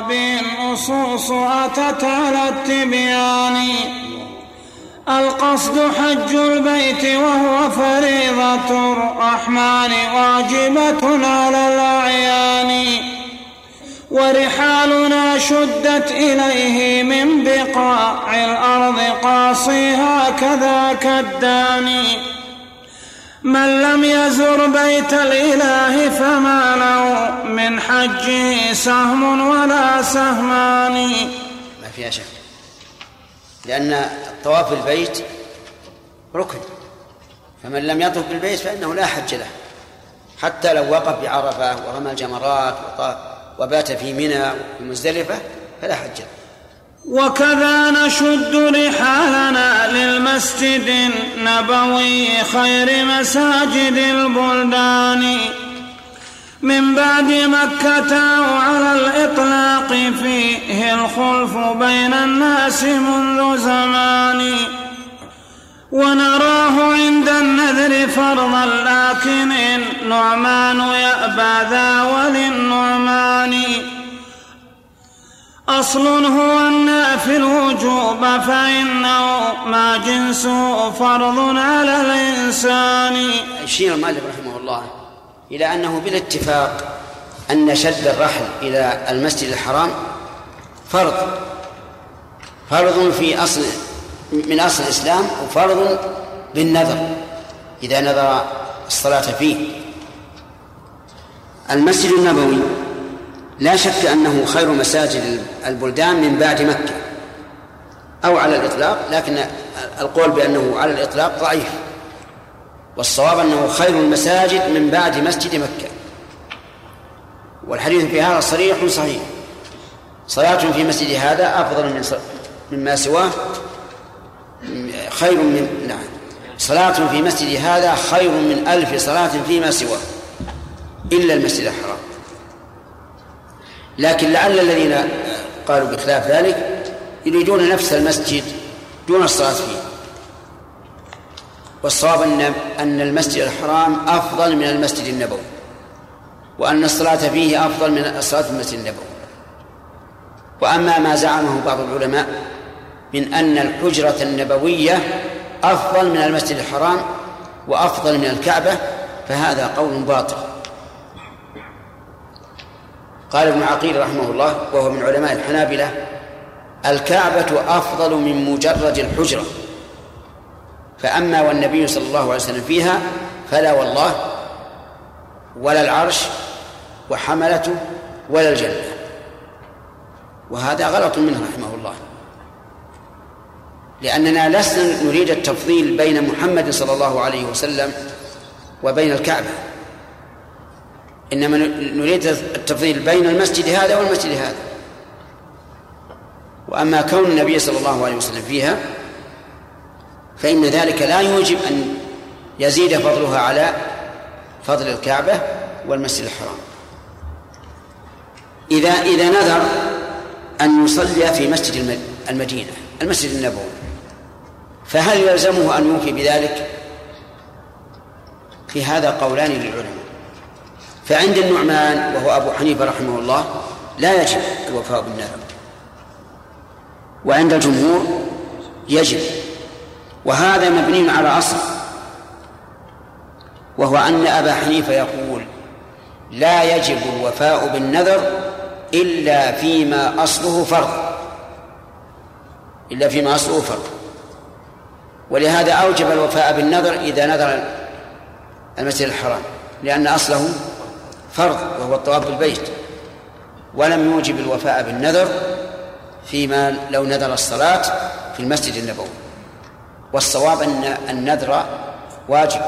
وبه النصوص أتت على التبيان القصد حج البيت وهو فريضة الرحمن واجبة على الأعيان. ورحالنا شدت إليه من بقاع الأرض قاصيها كذاك الداني. من لم يزر بيت الإله فما له من حجه سهم ولا سهمان. ما فيها شك. لأن طواف البيت ركن. فمن لم يطف بالبيت فإنه لا حج له. حتى لو وقف بعرفة ورمى الجمرات وبات في منى ومزدلفة فلا حج له. وكذا نشد رحالنا للمسجد النبوي خير مساجد البلدان. من بعد مكة على الإطلاق فيه الخلف بين الناس منذ زمان. ونراه عند النذر فرضا لكن النعمان يأبى ذا وللنعمان. أصل هو النافي الوجوب فإنه ما جنسه فرض على الإنسان. يشير المؤلف رحمه الله إلى أنه بالاتفاق أن شد الرحل إلى المسجد الحرام فرض فرض في أصل من أصل الإسلام وفرض بالنذر إذا نذر الصلاة فيه. المسجد النبوي لا شك أنه خير مساجد البلدان من بعد مكة أو على الإطلاق لكن القول بأنه على الإطلاق ضعيف. والصواب أنه خير المساجد من بعد مسجد مكة. والحديث في هذا صريح صحيح. صلاة في مسجد هذا أفضل من مما سواه. خير من نعم. صلاة في مسجد هذا خير من ألف صلاة فيما سواه. إلا المسجد الحرام. لكن لعل الذين قالوا بخلاف ذلك يريدون نفس المسجد دون الصلاة فيه. والصواب أن أن المسجد الحرام أفضل من المسجد النبوي وأن الصلاة فيه أفضل من الصلاة في المسجد النبوي. وأما ما زعمه بعض العلماء من أن الحجرة النبوية أفضل من المسجد الحرام وأفضل من الكعبة فهذا قول باطل. قال ابن عقيل رحمه الله وهو من علماء الحنابلة الكعبة أفضل من مجرد الحجرة. فأما والنبي صلى الله عليه وسلم فيها فلا والله ولا العرش وحملته ولا الجنة. وهذا غلط منه رحمه الله. لأننا لسنا نريد التفضيل بين محمد صلى الله عليه وسلم وبين الكعبة. إنما نريد التفضيل بين المسجد هذا والمسجد هذا. وأما كون النبي صلى الله عليه وسلم فيها فإن ذلك لا يوجب أن يزيد فضلها على فضل الكعبة والمسجد الحرام. إذا إذا نذر أن يصلي في مسجد المدينة المسجد النبوي فهل يلزمه أن يوفي بذلك؟ في هذا قولان للعلماء. فعند النعمان وهو أبو حنيفة رحمه الله لا يجب الوفاء بالنذر. وعند الجمهور يجب. وهذا مبني على أصل وهو أن أبا حنيفة يقول لا يجب الوفاء بالنذر إلا فيما أصله فرض. إلا فيما أصله فرض. ولهذا أوجب الوفاء بالنذر إذا نذر المسجد الحرام لأن أصله فرض وهو الطواف بالبيت ولم يوجب الوفاء بالنذر فيما لو نذر الصلاة في المسجد النبوي. والصواب أن النذر واجب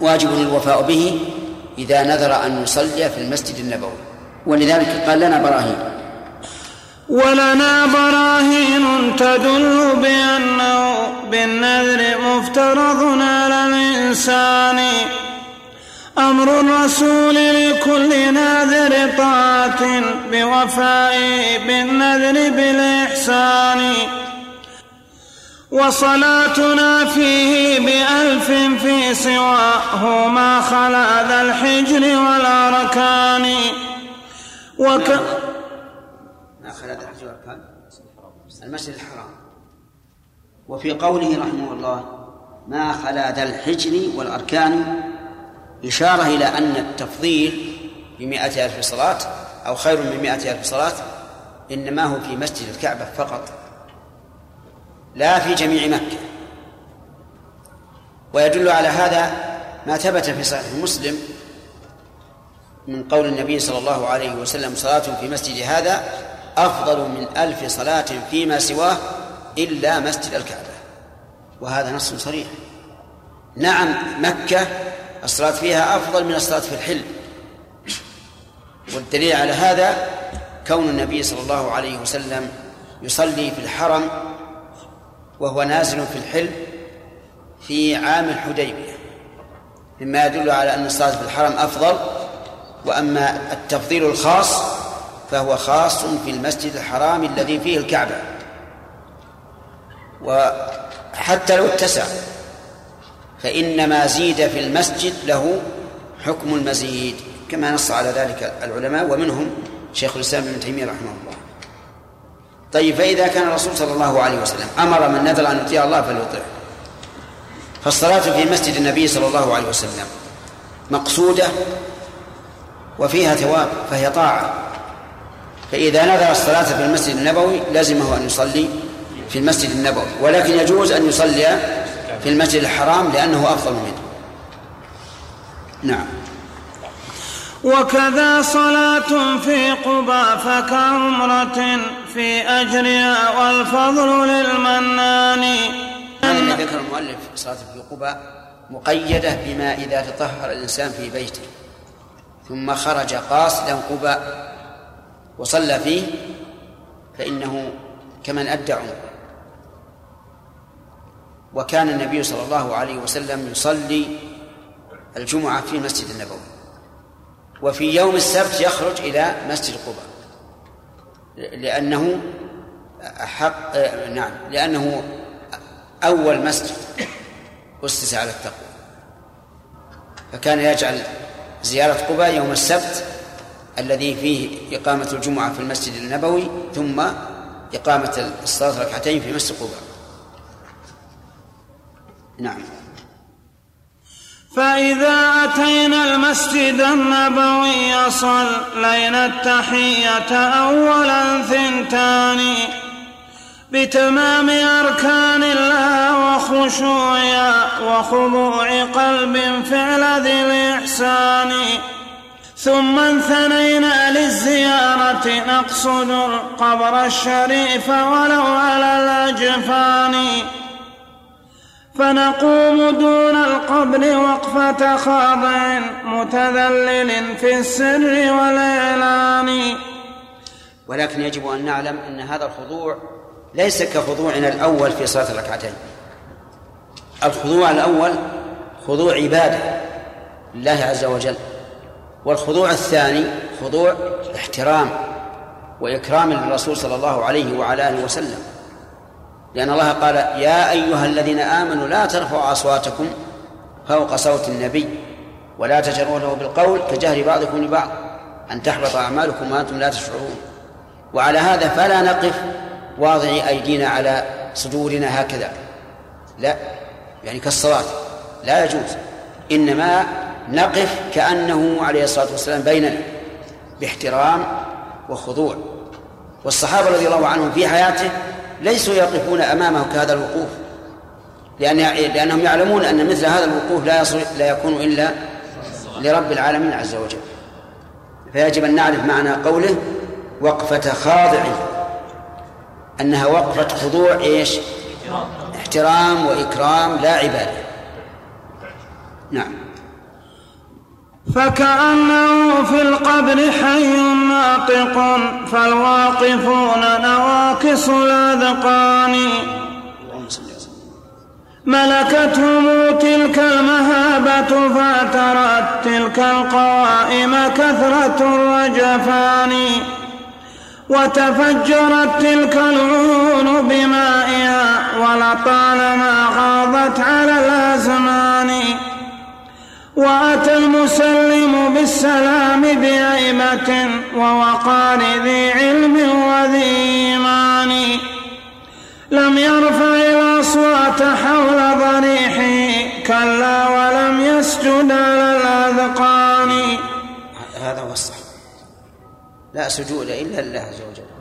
واجب الوفاء به إذا نذر أن يصلي في المسجد النبوي. ولذلك قال لنا براهين ولنا براهين تدل بأنه بالنذر مفترض على الإنسان أمر الرسول لكل ناذر طاعة بوفاء بالنذر بالإحسان. وصلاتنا فيه بألف في سواه ما خلا ذا الحجر والأركان. وك خلال الحج والأركان؟ المسجد الحرام. وفي قوله رحمه الله ما خلا ذا الحجر والأركان إشارة إلى أن التفضيل بمئة ألف صلاة أو خير من مئة ألف صلاة إنما هو في مسجد الكعبة فقط لا في جميع مكة. ويدل على هذا ما ثبت في صحيح مسلم من قول النبي صلى الله عليه وسلم صلاة في مسجد هذا أفضل من ألف صلاة فيما سواه إلا مسجد الكعبة. وهذا نص صريح. نعم مكة الصلاة فيها أفضل من الصلاة في الحل. والدليل على هذا كون النبي صلى الله عليه وسلم يصلي في الحرم وهو نازل في الحل في عام الحديبية. مما يدل على أن الصلاة في الحرم أفضل وأما التفضيل الخاص فهو خاص في المسجد الحرام الذي فيه الكعبة. وحتى لو اتسع فإن ما زيد في المسجد له حكم المزيد كما نص على ذلك العلماء ومنهم شيخ الإسلام ابن تيمية رحمه الله. طيب فإذا كان الرسول صلى الله عليه وسلم أمر من نذر أن يطيع الله فليطيعه. فالصلاة في مسجد النبي صلى الله عليه وسلم مقصودة وفيها ثواب فهي طاعة. فإذا نذر الصلاة في المسجد النبوي لزمه أن يصلي في المسجد النبوي ولكن يجوز أن يصلي في المسجد الحرام لأنه أفضل منه. نعم. وكذا صلاة في قبى فكعمرة في أجرها والفضل للمنان. هذا ذكر المؤلف صلاة في قبى مقيدة بما إذا تطهر الإنسان في بيته. ثم خرج قاصدا قبى وصلى فيه فإنه كمن أدى عمره. وكان النبي صلى الله عليه وسلم يصلي الجمعة في المسجد النبوي. وفي يوم السبت يخرج إلى مسجد قباء. لأنه أحق نعم لأنه أول مسجد أسس على التقوى. فكان يجعل زيارة قباء يوم السبت الذي فيه إقامة الجمعة في المسجد النبوي ثم إقامة الصلاة ركعتين في مسجد قباء. نعم. فإذا أتينا المسجد النبوي صلينا التحية أولا ثنتان بتمام أركان الله وخشوعها وخضوع قلب فعل ذي الإحسان. ثم انثنينا للزيارة نقصد القبر الشريف ولو على الأجفان. فنقوم دون القبر وقفة خاضع متذلل في السر والإعلان. ولكن يجب أن نعلم أن هذا الخضوع ليس كخضوعنا الأول في صلاة الركعتين. الخضوع الأول خضوع عبادة لله عز وجل والخضوع الثاني خضوع احترام وإكرام للرسول صلى الله عليه وعلى آله وسلم. لأن الله قال يا أيها الذين آمنوا لا ترفعوا أصواتكم فوق صوت النبي ولا تجروا له بالقول كجهر بعضكم لبعض أن تحبط أعمالكم وأنتم لا تشعرون. وعلى هذا فلا نقف واضع أيدينا على صدورنا هكذا. لا يعني كالصلاة لا يجوز. إنما نقف كأنه عليه الصلاة والسلام بيننا باحترام وخضوع والصحابة رضي الله عنهم في حياته ليسوا يقفون أمامه كهذا الوقوف. لأن لأنهم يعلمون أن مثل هذا الوقوف لا يصل لا يكون إلا لرب العالمين عز وجل. فيجب أن نعرف معنى قوله وقفة خاضع أنها وقفة خضوع إيش؟ احترام وإكرام لا عبادة. نعم. فكأنه في القبر حي ناطق فالواقفون نواكص الأذقان. ملكتهم تلك المهابة فاترت تلك القوائم كثرة الرجفان. وتفجرت تلك العيون بمائها ولطالما غاضت على الأزمان. وأتى المسلم بالسلام بأيمة ووقار ذي علم وذي إيمان. لم يرفع الأصوات حول ضريحه كلا ولم يسجد على الأذقان. هذا هو الصح لا سجود إلا لله عز وجل.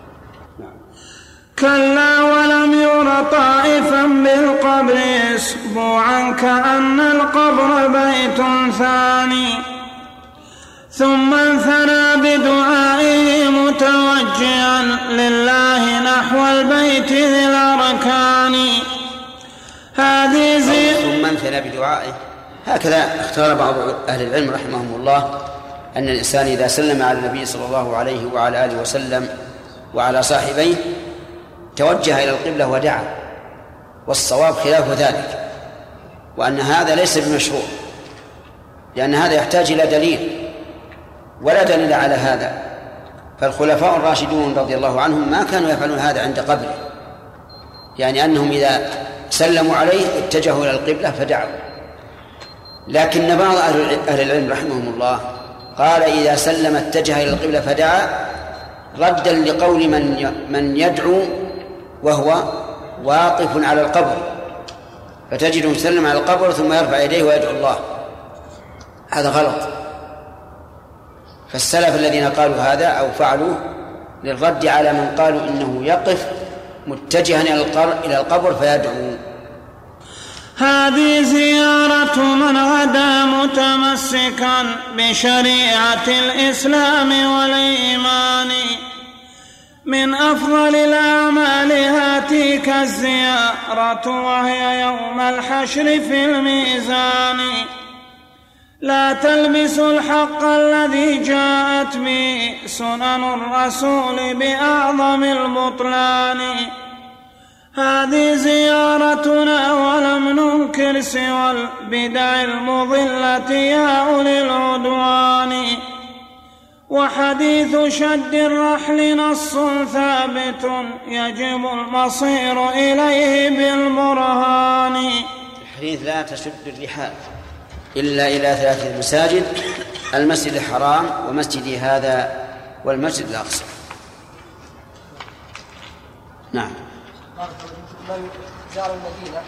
كلا ولم ير طائفا بالقبر اسبوعا كأن القبر بيت ثاني. ثم انثنى بدعائه متوجها لله نحو البيت ذي الأركان. هذه زي ثم انثنى بدعائه. هكذا اختار بعض أهل العلم رحمهم الله أن الإنسان إذا سلم على النبي صلى الله عليه وعلى آله وسلم وعلى صاحبيه توجه إلى القبلة ودعا والصواب خلاف ذلك وأن هذا ليس بمشروع لأن هذا يحتاج إلى دليل ولا دليل على هذا. فالخلفاء الراشدون رضي الله عنهم ما كانوا يفعلون هذا عند قبره يعني أنهم إذا سلموا عليه اتجهوا إلى القبلة فدعوا. لكن بعض أهل العلم رحمهم الله قال إذا سلم اتجه إلى القبلة فدعا ردا لقول من من يدعو وهو واقف على القبر فتجده مسلم على القبر ثم يرفع يديه ويدعو الله. هذا غلط. فالسلف الذين قالوا هذا أو فعلوه للرد على من قالوا إنه يقف متجها إلى القبر فيدعو. هذه زيارة من غدا متمسكا بشريعة الإسلام والإيمان. من أفضل الأعمال هاتيك الزيارة وهي يوم الحشر في الميزان. لا تلبس الحق الذي جاءت به سنن الرسول بأعظم البطلان. هذه زيارتنا ولم ننكر سوى البدع المضلة يا أولي العدوان. وحديث شد الرحل نص ثابت يجب المصير إليه بالبرهان. الحديث لا تشد الرحال. إلا إلى ثلاثة مساجد المسجد الحرام ومسجدي هذا والمسجد الأقصى. نعم. من زار المدينة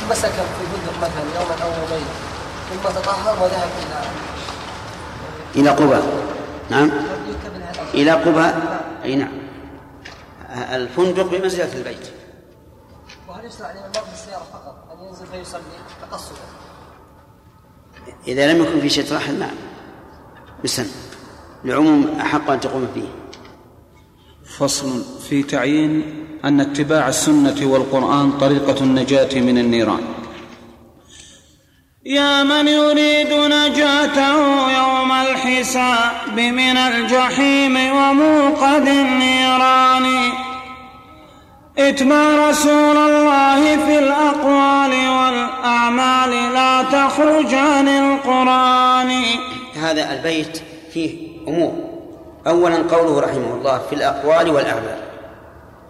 ثم سكن في فندق مثلا يوما أو يومين ثم تطهر وذهب إلى إلى قبى نعم. إلى قبى أي نعم. الفندق بمنزلة البيت. وهل يشرع لمن بالسيارة فقط؟ أن ينزل فيصلي تقصدا. إذا لم يكن في شيء رحل نعم بسن لعموم أحق أن تقوم فيه. فصل في تعيين أن اتباع السنة والقرآن طريقة النجاة من النيران. يا من يريد نجاته يوم الحساب من الجحيم وموقد النيران. إتبع رسول الله في الأقوال والأعمال لا تخرج عن القرآن. هذا البيت فيه أمور. اولا قوله رحمه الله في الأقوال والأعمال.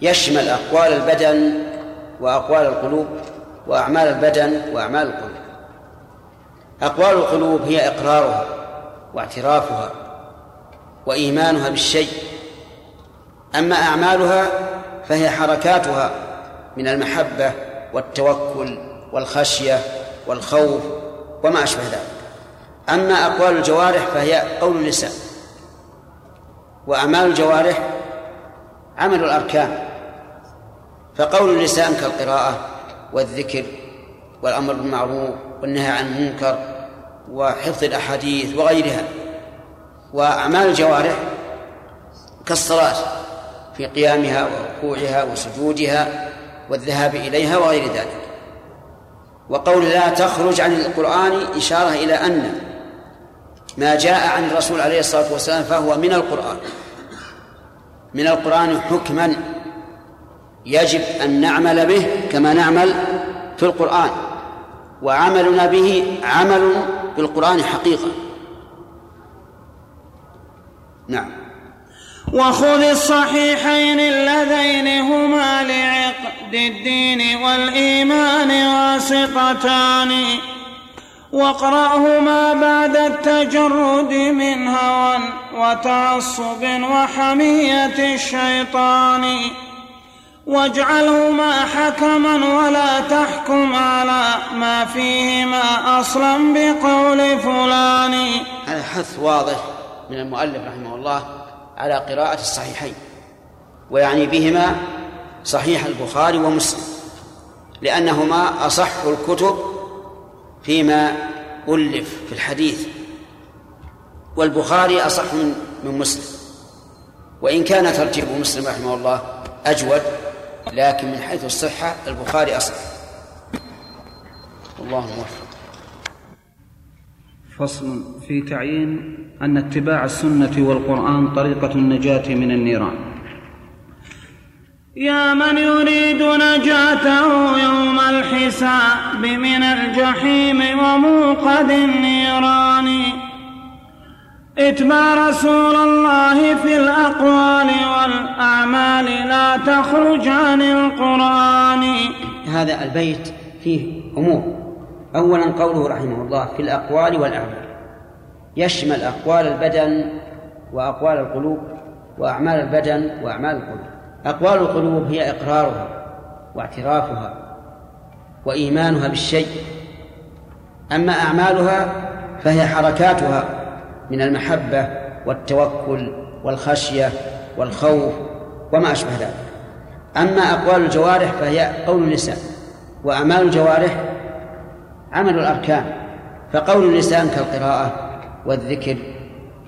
يشمل أقوال البدن وأقوال القلوب وأعمال البدن وأعمال القلوب. أقوال القلوب هي إقرارها واعترافها وإيمانها بالشيء. أما أعمالها فهي حركاتها من المحبة والتوكل والخشية والخوف وما أشبه ذلك. أما أقوال الجوارح فهي قول اللسان. وأعمال الجوارح عمل الأركان. فقول اللسان كالقراءة والذكر والأمر بالمعروف والنهي عن المنكر وحفظ الأحاديث وغيرها. وأعمال الجوارح كالصلاة في قيامها وركوعها وسجودها والذهاب إليها وغير ذلك. وقول لا تخرج عن القرآن إشارة إلى أن ما جاء عن الرسول عليه الصلاة والسلام فهو من القرآن. من القرآن حكما يجب أن نعمل به كما نعمل في القرآن. وعملنا به عمل بالقرآن حقيقة. نعم. وخذ الصحيحين اللذين هما لعقد الدين والإيمان واسطتان واقرأهما بعد التجرد من هوى وتعصب وحمية الشيطان. واجعلهما حكما ولا تحكم على ما فيهما أصلا بقول فلان. هذا حث واضح من المؤلف رحمه الله على قراءة الصحيحين ويعني بهما صحيح البخاري ومسلم لأنهما أصح الكتب فيما ألف في الحديث والبخاري أصح من مسلم وإن كان ترتيب مسلم رحمه الله أجود. لكن من حيث الصحة البخاري أصح. والله موفق. فصل في تعيين أن اتباع السنة والقرآن طريقة النجاة من النيران. يا من يريد نجاته يوم الحساب من الجحيم وموقد النيران. اتبع رسول الله في الأقوال والأعمال لا تخرج عن القرآن. هذا البيت فيه أمور. أولا قوله رحمه الله في الأقوال والأعمال. يشمل أقوال البدن وأقوال القلوب وأعمال البدن وأعمال القلوب. أقوال القلوب هي إقرارها واعترافها وإيمانها بالشيء. أما أعمالها فهي حركاتها من المحبة والتوكل والخشية والخوف وما أشبه ذلك. أما أقوال الجوارح فهي قول اللسان وأعمال الجوارح عمل الأركان فقول اللسان كالقراءة والذكر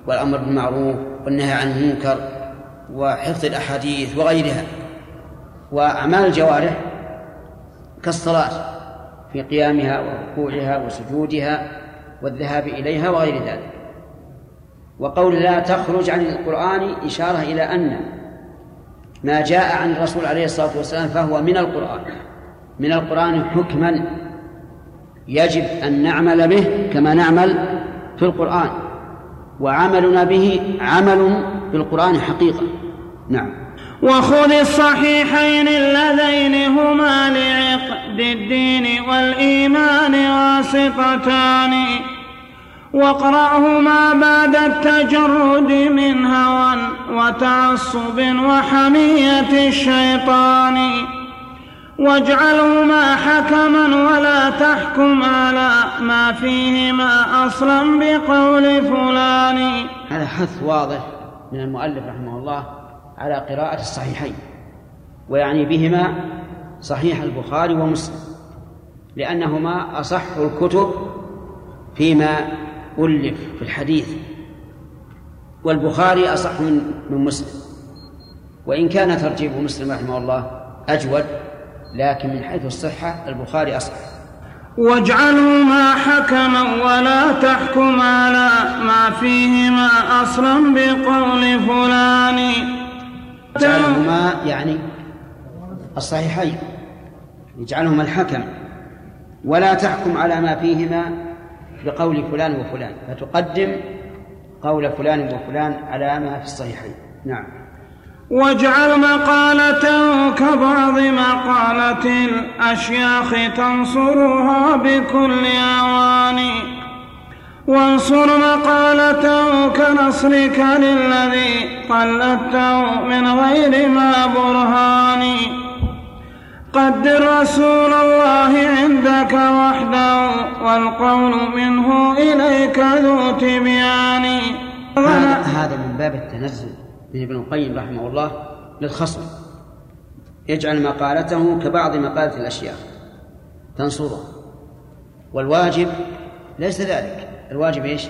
والأمر بالمعروف والنهي عن المنكر وحفظ الأحاديث وغيرها. وأعمال الجوارح كالصلاة في قيامها وركوعها وسجودها والذهاب إليها وغير ذلك. وقول لا تخرج عن القرآن إشارة إلى أن ما جاء عن الرسول عليه الصلاة والسلام فهو من القرآن. من القرآن حكما يجب أن نعمل به كما نعمل في القرآن. وعملنا به عمل في القرآن حقيقة. نعم. وخذ الصحيحين اللذين هما لعقد الدين والإيمان واسطتان واقرأهما بعد التجرد من هوى وتعصب وحمية الشيطان. واجعلهما حكما ولا تحكم على ما فيهما أصلا بقول فلان. هذا حث واضح من المؤلف رحمه الله على قراءة الصحيحين ويعني بهما صحيح البخاري ومسلم لأنهما أصح الكتب فيما ألف في الحديث. والبخاري أصح من من مسلم. وإن كان ترتيب مسلم رحمه الله أجود لكن من حيث الصحة البخاري أصح. واجعلهما حكما ولا تحكم على ما فيهما أصلا بقول فلان. اجعلهما يعني الصحيحين. اجعلهما الحكم. ولا تحكم على ما فيهما بقول فلان وفلان فتقدم قول فلان وفلان على ما في الصحيحين. نعم. واجعل مقالته كبعض مقالة الأشياخ تنصرها بكل أوان وانصر مقالته كنصرك للذي قلدته من غير ما برهان قدر رسول الله عندك وحده والقول منه إليك ذو تبيان. هذا هذا من باب التنزل من ابن القيم رحمه الله للخصم. يجعل مقالته كبعض مقالة الأشياء تنصره. والواجب ليس ذلك. الواجب إيش؟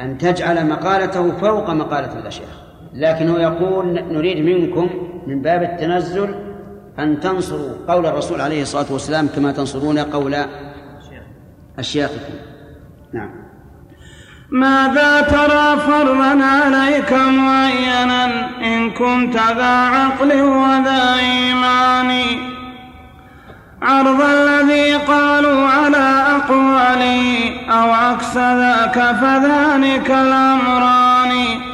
أن تجعل مقالته فوق مقالة الأشياء لكنه يقول نريد منكم من باب التنزل أن تنصروا قول الرسول عليه الصلاة والسلام كما تنصرون قول أشياخكم نعم. ماذا ترى فرضا عليك معينا إن كنت ذا عقل وذا إيمان؟ عرض الذي قالوا على أقواله أو عكس ذاك فذلك الأمران.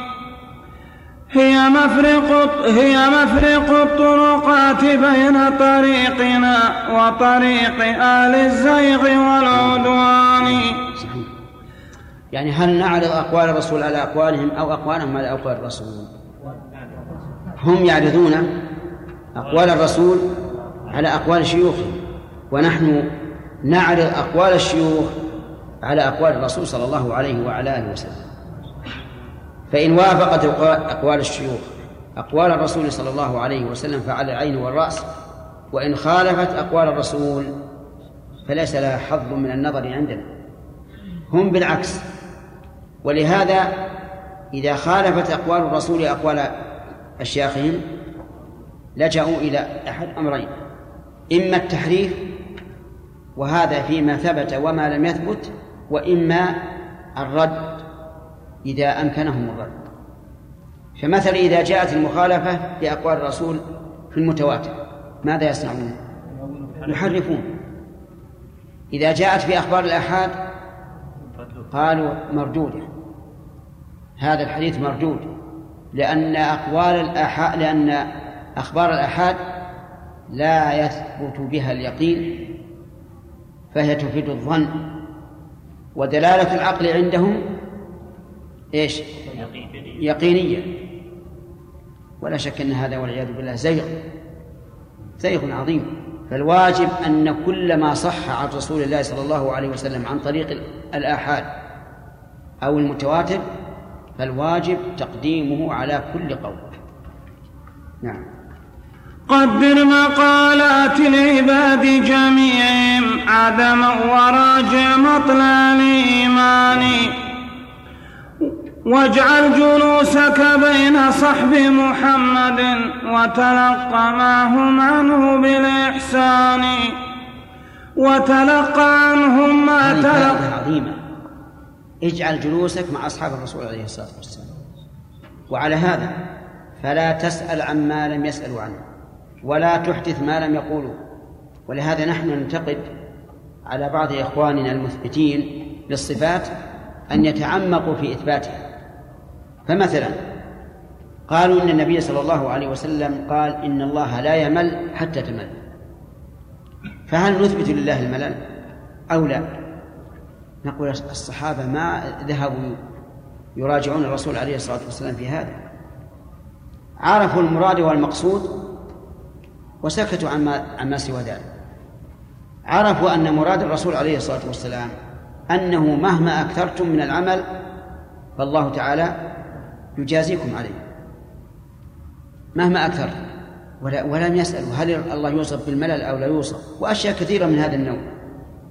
هي مفرق هي مفرق الطرقات بين طريقنا وطريق آل الزيغ والعدوان. يعني هل نعرض أقوال الرسول على أقوالهم أو أقوالهم على أقوال الرسول؟ هم يعرضون أقوال الرسول على أقوال شيوخهم ونحن نعرض أقوال الشيوخ على أقوال الرسول صلى الله عليه وعلى آله وسلم. فإن وافقت أقوال الشيوخ أقوال الرسول صلى الله عليه وسلم فعلى العين والرأس وإن خالفت أقوال الرسول فليس لها حظ من النظر عندنا. هم بالعكس. ولهذا إذا خالفت أقوال الرسول أقوال أشياخهم لجأوا إلى أحد أمرين. إما التحريف وهذا فيما ثبت وما لم يثبت وإما الرد. إذا أمكنهم الرد. فمثلا إذا جاءت المخالفة لأقوال الرسول في المتواتر ماذا يصنعون؟ يحرفون. إذا جاءت في أخبار الآحاد قالوا مردودة هذا الحديث مردود لأن أقوال الآحاد لأن أخبار الآحاد لا يثبت بها اليقين فهي تفيد الظن. ودلالة العقل عندهم إيش؟ يقينية. ولا شك أن هذا والعياذ بالله زيغ. زيغ عظيم. فالواجب أن كل ما صح عن رسول الله صلى الله عليه وسلم عن طريق الآحاد أو المتواتر فالواجب تقديمه على كل قول. نعم. قدر مقالات العباد جميعهم عدما وراجع مطلع الإيمان واجعل جلوسك بين صحب محمد وتلقى معهم عنه بالإحسان وتلقى عنهم ما تلقى. عظيمة اجعل جلوسك مع أصحاب الرسول عليه الصلاة والسلام. وعلى هذا فلا تسأل عما لم يسألوا عنه ولا تحدث ما لم يقولوا. ولهذا نحن ننتقد على بعض إخواننا المثبتين للصفات أن يتعمقوا في إثباتها. فمثلا قالوا إن النبي صلى الله عليه وسلم قال إن الله لا يمل حتى تمل. فهل نثبت لله الملل أو لا؟ نقول الصحابة ما ذهبوا يراجعون الرسول عليه الصلاة والسلام في هذا. عرفوا المراد والمقصود وسكتوا عما عما سوى ذلك. عرفوا أن مراد الرسول عليه الصلاة والسلام أنه مهما أكثرتم من العمل فالله تعالى يجازيكم عليه. مهما أكثر. ولا ولم يسألوا هل الله يوصف بالملل أو لا يوصف. وأشياء كثيرة من هذا النوع.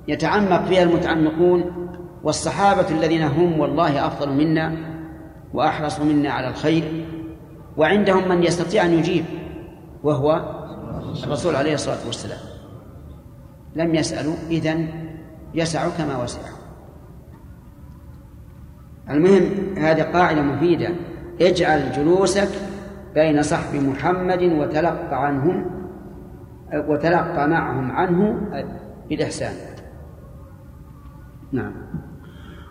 يتعمق فيها المتعمقون والصحابة الذين هم والله أفضل منا وأحرص منا على الخير. وعندهم من يستطيع أن يجيب وهو الرسول عليه الصلاة والسلام. لم يسألوا إذن يسع كما وسعه المهم هذه قاعدة مفيدة. اجعل جلوسك بين صحب محمد وتلقى عنهم وتلقى معهم عنه بالإحسان نعم.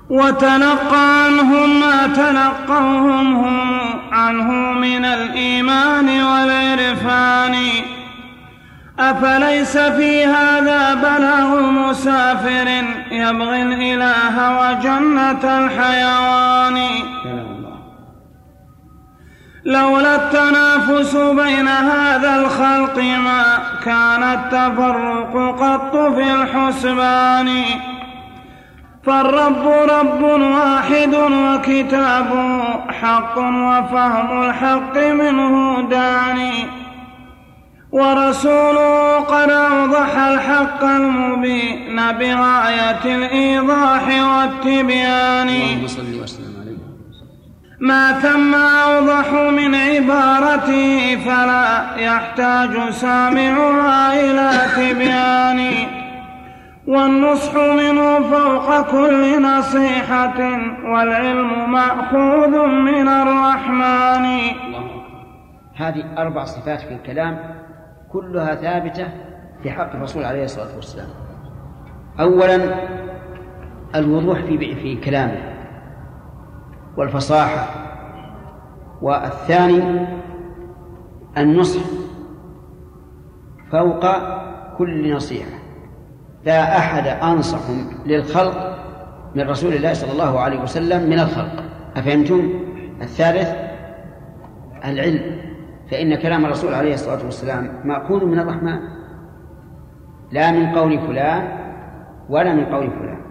وتلقى عنهم ما تلقوهم هم عنه من الإيمان والعرفان. أفليس في هذا بلاغ مسافر يبغي الإله وجنة الحيوان؟ لولا التنافس بين هذا الخلق ما كان التفرق قط في الحسبان. فالرب رب واحد وكتابه حق وفهم الحق منه داني ورسوله قد أوضح الحق المبين بغاية الإيضاح والتبيان. اللهم صل وسلم. ما ثم أوضح من عبارته فلا يحتاج سامعها إلى تبيان. والنصح منه فوق كل نصيحة والعلم مأخوذ من الرحمن. هذه أربع صفات في الكلام كلها ثابتة في حق الرسول عليه الصلاة والسلام. أولا الوضوح في في كلامه. والفصاحة. والثاني النصح فوق كل نصيحة. لا أحد أنصح للخلق من رسول الله صلى الله عليه وسلم من الخلق. أفهمتم؟ الثالث العلم. فإن كلام الرسول عليه الصلاة والسلام مأخوذ من الرحمن. لا من قول فلان ولا من قول فلان.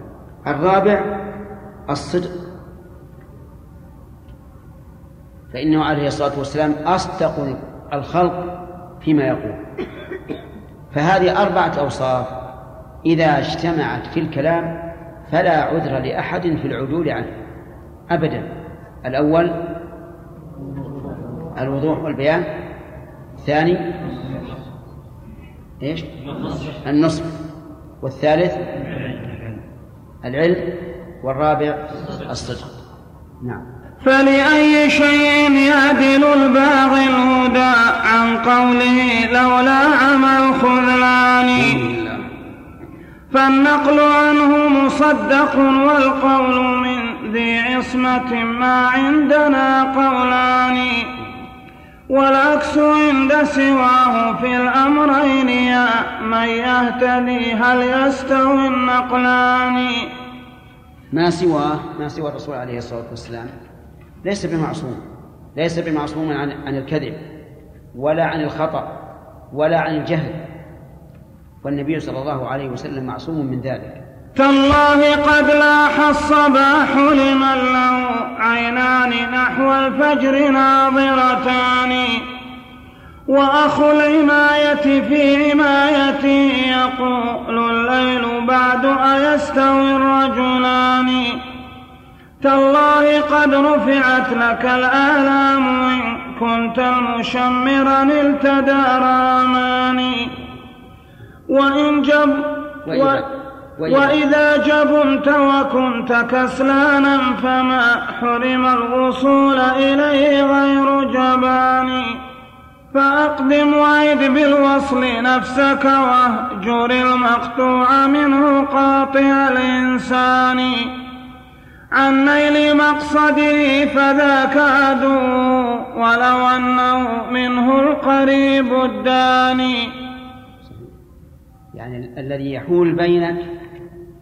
الرابع الصدق. فإنه عليه الصلاة والسلام أصدق الخلق فيما يقول. فهذه أربعة أوصاف إذا اجتمعت في الكلام فلا عذر لأحد في العدول عنه أبدا. الأول الوضوح والبيان. الثاني إيش؟ النصب والثالث العلم. والرابع الصدق. نعم. فلأي شيء يعدل الباغي الهدى عن قوله لولا عمى الخذلان فالنقل عنه مصدق والقول من ذي عصمة ما عندنا قولان. والعكس عند سواه في الأمرين يا من يهتدي هل يستوي النقلان؟ ما سواه؟ ما سوى الرسول عليه الصلاة والسلام؟ ليس بمعصوم ليس بمعصوم عن عن الكذب ولا عن الخطأ ولا عن الجهل. والنبي صلى الله عليه وسلم معصوم من ذلك. تالله قد لاح الصباح لمن له عينان نحو الفجر ناظرتان وأخو العماية في عمايتي يقول الليل بعد أيستوي الرجلان. تالله قد رفعت لك الآلام إن كنت المشمرا نلت دار أماني وإن جب و وإذا جبنت وكنت كسلانا فما حرم الوصول إليه غير جبان. فأقدم وعد بالوصل نفسك واهجر المقطوع منه قاطع الإنسان. عن نيل مقصده فذاك عدو ولو أنه منه القريب الداني. يعني الذي يحول بينك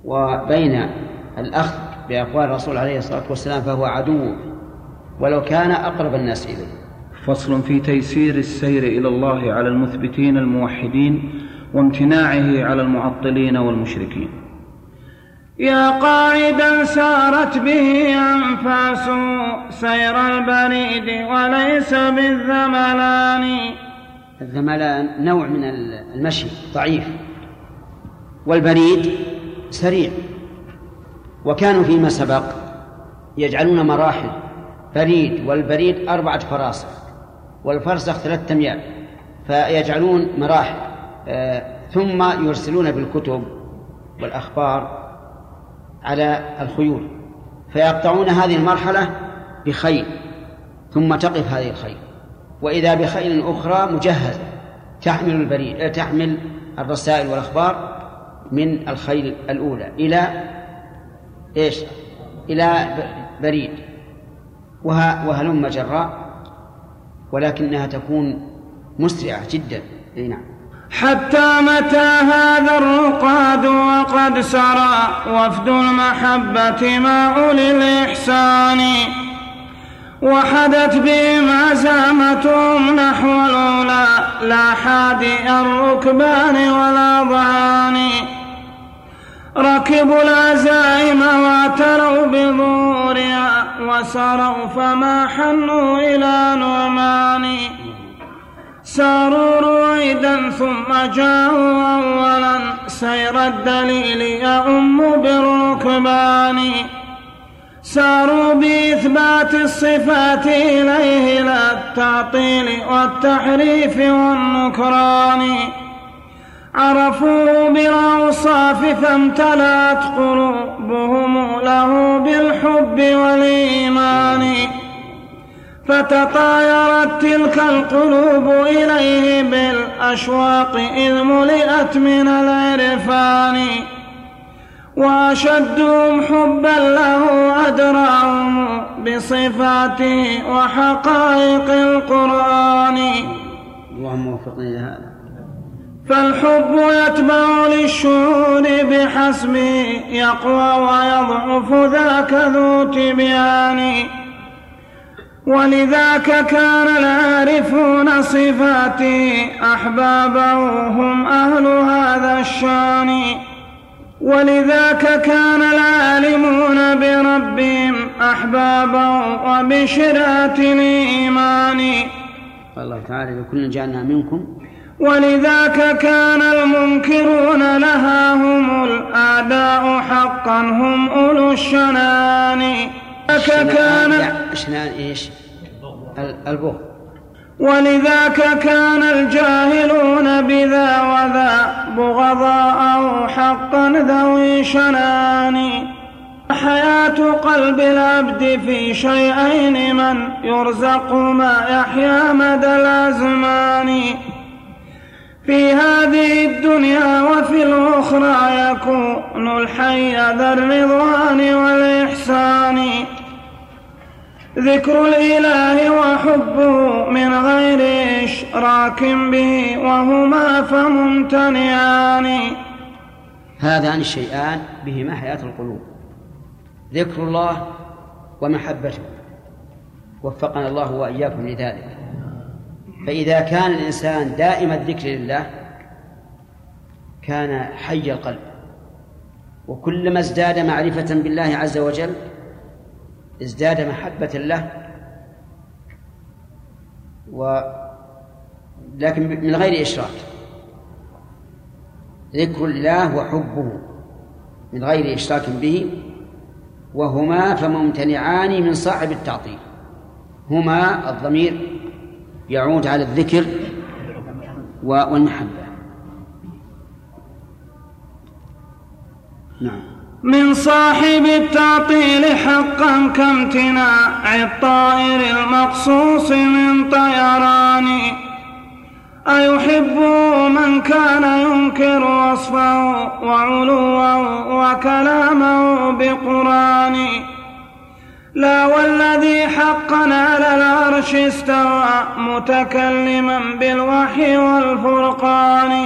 وبين الأخذ بأقوال الرسول عليه الصلاة والسلام فهو عدو ولو كان أقرب الناس إليه. فصل في تيسير السير إلى الله على المثبتين الموحدين وامتناعه على المعطلين والمشركين. يا قاعدا سارت به أنفاس سير البريد وليس بالذملان. الذملان نوع من المشي ضعيف. والبريد سريع. وكانوا فيما سبق يجعلون مراحل. بريد والبريد أربعة فراسخ والفرسخ ثلاثة أميال فيجعلون مراحل. آه ثم يرسلون بالكتب والأخبار على الخيول فيقطعون هذه المرحلة بخيل ثم تقف هذه الخيل. وإذا بخيل أخرى مجهزة تحمل البريد تحمل الرسائل والأخبار من الخيل الأولى إلى إيش؟ إلى بريد. وهلم جراء ولكنها تكون مسرعة جدا. أي نعم. حتى متى هذا الرقاد وقد سرى وفد المحبة مع أولي الإحسان وحدت بهم عزامتهم نحو الأولى لا حادي الركبان ولا ضعان. ركبوا العزائم واعتروا بظهورها وسروا فما حنوا إلى نعمان. ساروا رويدا ثم جاءوا أولا. سير الدليل يؤم بالركبان ساروا بإثبات الصفات إليه لا التعطيل والتحريف والنكران. عرفوه بالأوصاف فامتلأت قلوبهم له بالحب والإيمان. فتطايرت تلك القلوب إليه بالأشواق إذ ملئت من العرفان وأشدهم حبا له أدراهم بصفاته وحقائق القرآن. اللهم وفقنا لهذا. فالحب يتبع للشهود بحسب يقوى ويضعف ذاك ذو تبيان. ولذاك كان العارفون صفاتي أحبابه هم أهل هذا الشان. ولذاك كان العالمون بربهم أحبابا وبشرات الإيمان. قال الله تعالى لكل جعلنا منكم. ولذاك كان المنكرون لها هم الأعداء حقا هم أولو الشنان. ذاك كان الشنان إيش؟ البغض ولذاك كان الجاهلون بذا وذا بغضاء حقا ذوي شنان. حياة قلب العبد في شيئين من يرزق ما يحيا مدى الأزمان. في هذه الدنيا وفي الأخرى يكون الحي ذا الرضوان والإحسان. ذكر الإله وحبه من غير إشراك به وهما فممتنعان. هذان الشيئان بهما حياة القلوب. ذكر الله ومحبته. وفقنا الله وإياكم لذلك. فإذا كان الإنسان دائم الذكر لله كان حي القلب. وكلما ازداد معرفة بالله عز وجل ازداد محبة له. و لكن من غير إشراك. ذكر الله وحبه من غير إشراك به. وهما فممتنعان من صاحب التعطيل. هما الضمير يعود على الذكر والمحبة. نعم. من صاحب التعطيل حقا كامتناع الطائر المقصوص من طيران. أيحب من كان ينكر وصفه وعلوه وكلامه بقرآن. لا والذي حقا على العرش استوى متكلما بالوحي والفرقان.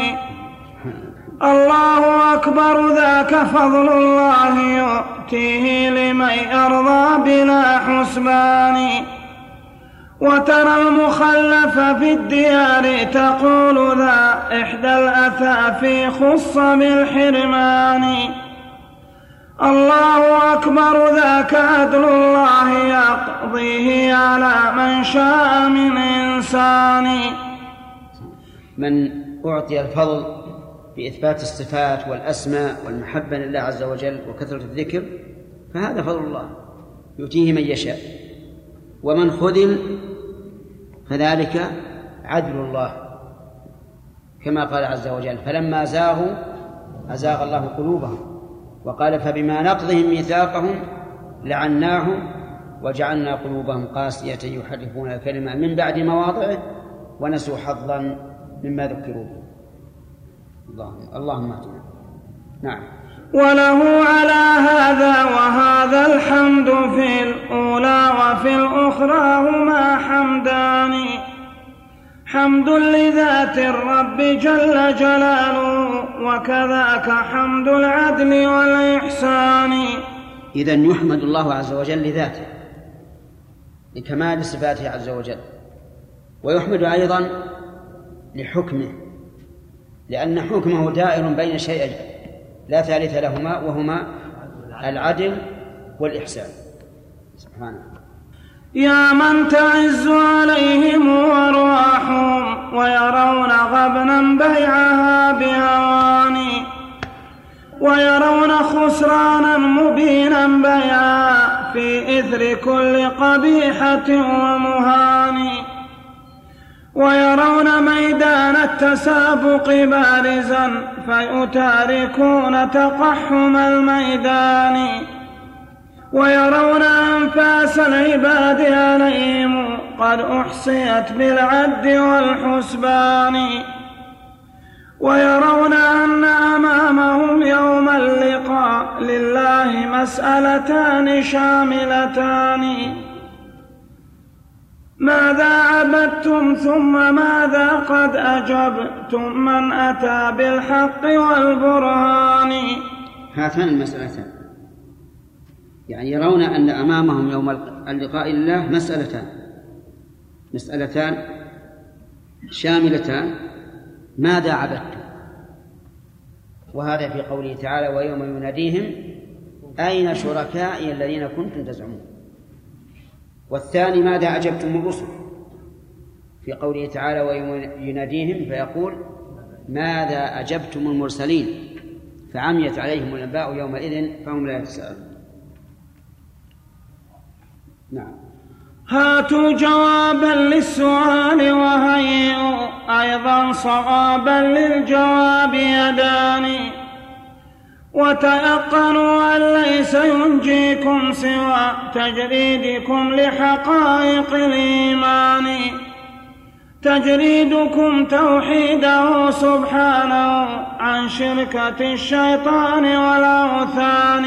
الله أكبر ذاك فضل الله يؤتيه لمن يرضى بلا حسبان. وترى المخلف في الديار تقول ذا إحدى الأثافي خص بالحرمان. الله أكبر ذاك عدل الله يقضيه على من شاء من إنسان. من أعطي الفضل بإثبات الصفات والأسماء والمحبة لله عز وجل وكثرة الذكر فهذا فضل الله يؤتيه من يشاء. ومن خذل فذلك عدل الله كما قال عز وجل فلما زاغوا أزاغ الله قلوبهم. وقال فبما نقضهم ميثاقهم لعناهم وجعلنا قلوبهم قاسية يحرفون الكلمة من بعد مواضعه ونسوا حظا مما ذكروا به. اللهم اللهم نعم. وله على هذا وهذا الحمد في الأولى وفي الأخرى هما حمدان. حمد لذات الرب جل جلاله وكذاك حمد العدل والإحسان. إذا يحمد الله عز وجل لذاته لكمال صفاته عز وجل ويحمد أيضا لحكمه لأن حكمه دائر بين شيئين لا ثالث لهما وهما العدل والإحسان. سبحانه. يا من تعز عليهم أرواحهم ويرون غبنا بيعها بهواني ويرون خسرانا مبينا بيعا في إثر كل قبيحة ومهان ويرون ميدان التسابق بارزا فيتاركون تقحم الميدان ويرون أنفاس العباد عليهم قد أحصيت بالعد والحسبان. ويرون أن أمامهم يوم اللقاء لله مسألتان شاملتان. ماذا عبدتم ثم ماذا قد أجبتم من أتى بالحق والبرهان؟ هاتان المسألتان. يعني يرون أن أمامهم يوم اللقاء لله مسألتان. مسألتان شاملتان. ماذا عبدتم وهذا في قوله تعالى ويوم يناديهم أين شركائي الذين كنتم تزعمون. والثاني ماذا أجبتم الرسل؟ في قوله تعالى ويوم يناديهم فيقول ماذا أجبتم المرسلين؟ فعميت عليهم الأنباء يومئذ فهم لا يتساءلون. نعم. هاتوا جوابا للسؤال وهيئوا أيضا صوابا للجواب يداني. وتيقنوا أن ليس ينجيكم سوى تجريدكم لحقائق الإيمان. تجريدكم توحيده سبحانه عن شركة الشيطان والأوثان.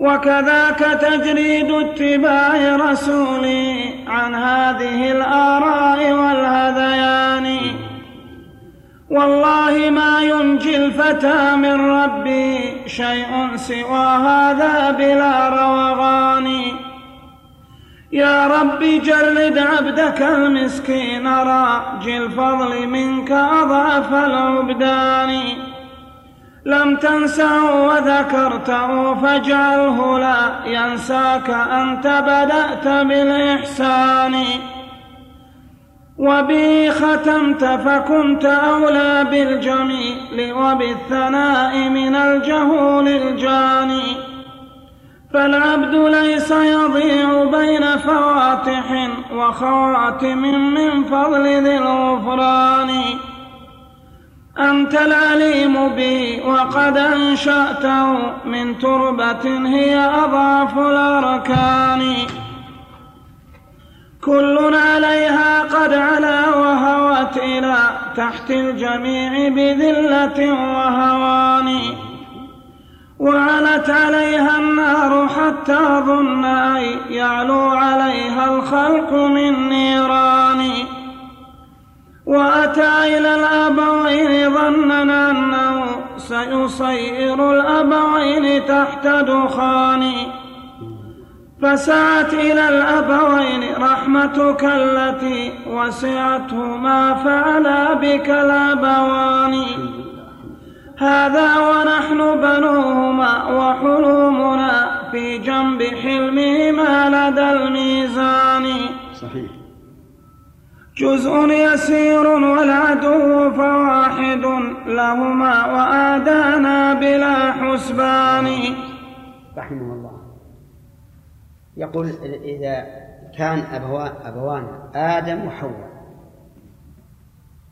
وكذاك تجريد اتباع رسولي عن هذه الآراء والهذيان. والله ما ينجي الفتى من ربي شيء سوى هذا بلا روغان. يا رب جرد عبدك المسكين راجي الفضل منك أضعف العبدان. لم تنسه وذكرته فاجعله لا ينساك أنت بدأت بالإحسان. وبي ختمت فكنت أولى بالجميل وبالثناء من الجهول الجاني فالعبد ليس يضيع بين فواتح وخواتم من فضل ذي الغفران. أنت العليم بي وقد أنشأته من تربة هي أضعف الأركان. كل عليها قد علا وهوت إلى تحت الجميع بذلة وهوان. وعلت عليها النار حتى ظن أن يعلو عليها الخلق من نيران. وأتى إلى الأبوين ظنا أنه سيصير الأبوين تحت دخان. فسعت إلى الأبوين رحمتك التي وسعته ما فعلا بك الأبوان هذا ونحن بنوهما وحلومنا في جنب حلمهما لدى الميزان. صحيح. جزء يسير والعدو فواحد لهما وآدانا بلا حسبان. رحمه الله. يقول إذا كان أبوان, أبوان آدم وحواء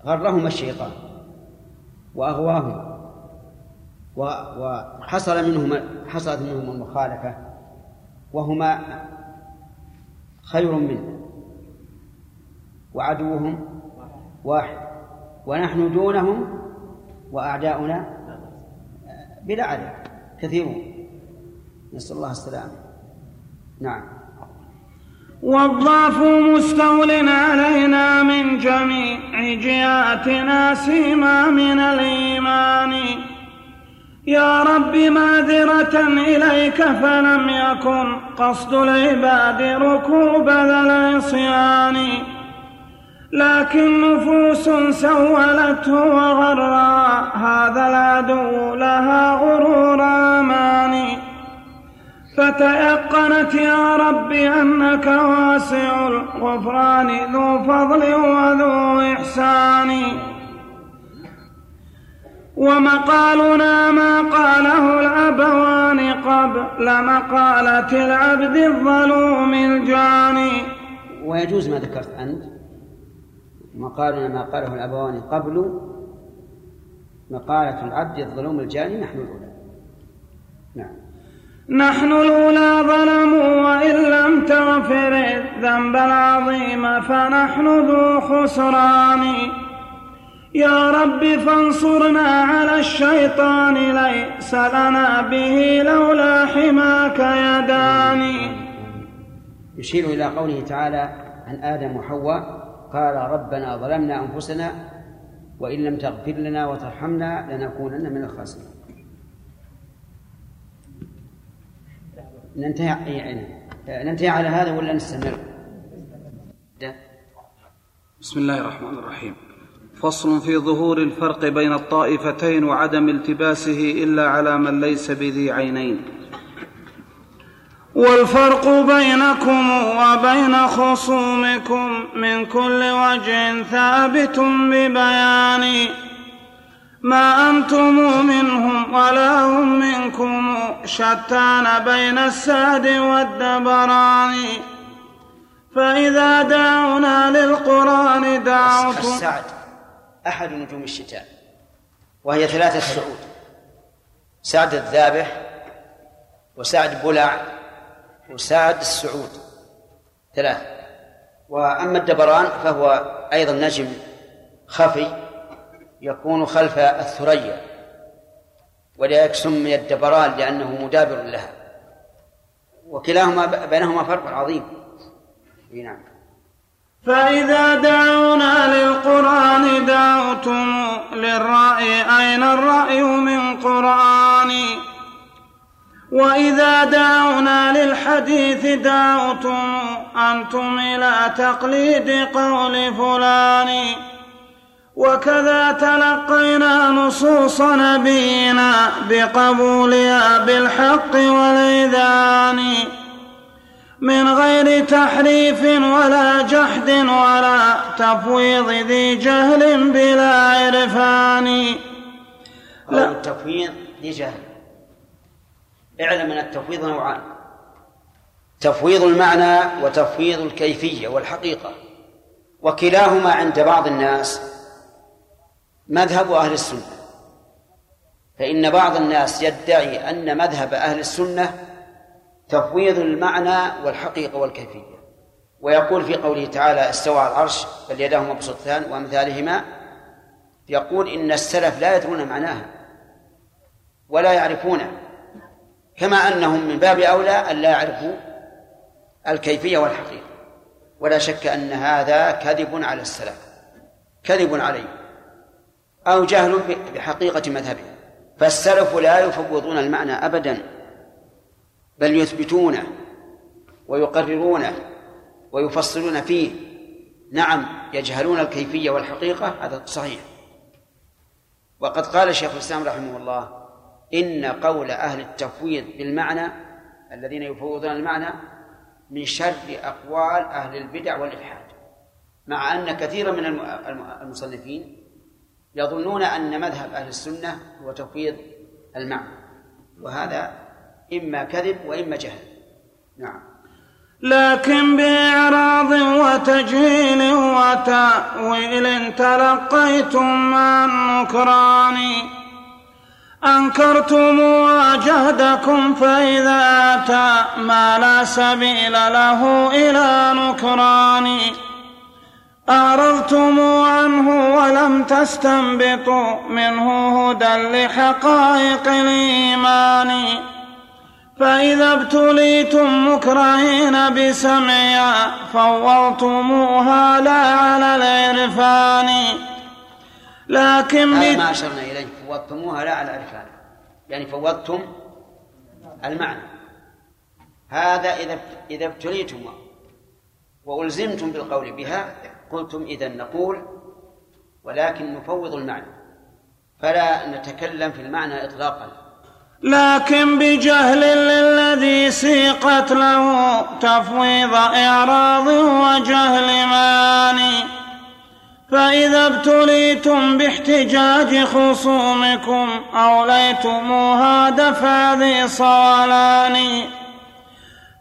غرهما الشيطان وأغواهما وحصل منهما حصلت منهما المخالفة وهما خير منه. وعدوهم واحد. ونحن دونهم وأعداؤنا بلا عدد كثيرون. نسأل الله السلامة. نعم. والضعف مستول علينا من جميع جهاتنا سيما من الإيمان. يا رب معذرة إليك فلم يكن قصد العباد ركوب ذا العصيان. لكن نفوس سولته وغرى هذا العدو لها غرور أماني فتيقنت يا رب أنك واسع الغفران ذو فضل وذو إحسان. ومقالنا ما قاله الأبوان قبل مقالة العبد الظلوم الجاني. ويجوز ما ذكرت أنت؟ مقالنا ما قاله الأبوان قبل مقالة العبد الظلوم الجاني نحن الأولى. نعم. نحن الأولى ظلموا وإن لم تغفر الذنب العظيم فنحن ذو خسران. يا رب فانصرنا على الشيطان ليس لنا به لولا حماك يداني يشير إلى قوله تعالى عن آدم وحواء قال ربنا ظلمنا أنفسنا وإن لم تغفر لنا وترحمنا لنكونن من الخاسرين. ننتهي يعني ننتهي على هذا ولا نستمر؟ بسم الله الرحمن الرحيم. فصل في ظهور الفرق بين الطائفتين وعدم التباسه إلا على من ليس بذي عينين. والفرق بينكم وبين خصومكم من كل وجه ثابت ببيان. ما أنتم منهم ولا هم منكم شتان بين الساد والدبران. فإذا دعونا للقرآن دعوتم. السعد أحد نجوم الشتاء وهي ثلاثة سعود سعد الذابح وسعد بلع وسعد السعود. ثلاث. وأما الدبران فهو أيضا نجم خفي يكون خلف الثريا ولذلك سمي الدبران لأنه مدابر لها. وكلاهما بينهما فرق عظيم. نعم. فإذا دعونا للقرآن دعوتم للرأي أين الرأي من قرآن؟ وإذا دعونا للحديث دعوتم أنتم إلى تقليد قول فلان. وكذا تلقينا نصوص نبينا بقبولها بالحق والإذان من غير تحريف ولا جحد ولا تفويض ذي جهل بلا عرفان. لا. التفويض لجهل اعلم أن التفويض نوعان. تفويض المعنى وتفويض الكيفية والحقيقة. وكلاهما عند بعض الناس مذهب أهل السنة. فإن بعض الناس يدعي أن مذهب أهل السنة تفويض المعنى والحقيقة والكيفية. ويقول في قوله تعالى استوى على العرش بل يداه مبسوطتان وأمثالهما يقول إن السلف لا يدرون معناها ولا يعرفونه. كما أنهم من باب أولى أن لا يعرفوا الكيفية والحقيقة. ولا شك أن هذا كذب على السلف كذب عليه أو جهل بحقيقة مذهبه فالسلف لا يفوضون المعنى أبدا بل يثبتونه ويقررونه ويفصلون فيه. نعم يجهلون الكيفية والحقيقة هذا صحيح. وقد قال شيخ الإسلام رحمه الله إن قول أهل التفويض بالمعنى الذين يفوضون المعنى من شر أقوال أهل البدع والإلحاد مع أن كثيرا من المصنفين يظنون أن مذهب أهل السنة هو تفويض المعنى وهذا إما كذب وإما جهل. نعم. لكن بإعراض وتجهيل وتأويل تلقيتم مع النكران أنكرتم وجهدكم فإذا أتى ما لا سبيل له إلى نكران. أعرضتم عنه ولم تستنبطوا منه هدى لحقائق الإيمان. فإذا ابتليتم مكرهين بسمعها فوضتموها لا على العرفان. لكن هذا ما أشرنا إليه. فوضتموها لا على العرفان يعني فوضتم المعنى. هذا إذا إذا ابتليتم وألزمتم بالقول بها قلتم إذا نقول ولكن نفوض المعنى. فلا نتكلم في المعنى إطلاقا. لكن بجهل للذي سيقت له تفويض إعراض وجهل ماني. فإذا ابتليتم باحتجاج خصومكم أوليتموها دفع ذي صالان.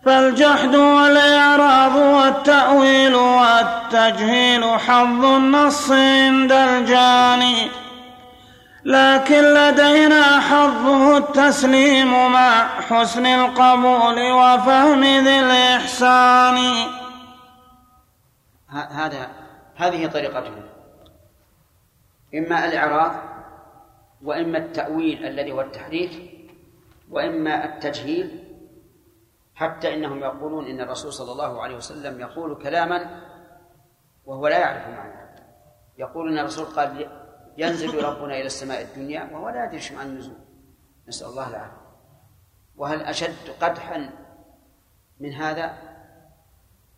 فالجحد والإعراض والتأويل والتجهيل حظ النص عند الجاني. لكن لدينا حظه التسليم مع حسن القبول وفهم ذي الإحسان. هذا هذه طريقته إما الإعراض وإما التأويل الذي هو التحريف وإما التجهيل حتى إنهم يقولون إن الرسول صلى الله عليه وسلم يقول كلاما وهو لا يعرف معناه يقول إن الرسول قال ينزل ربنا إلى السماء الدنيا وهو لا يدري عن النزول. نسأل الله العافية. وهل أشد قدحا من هذا؟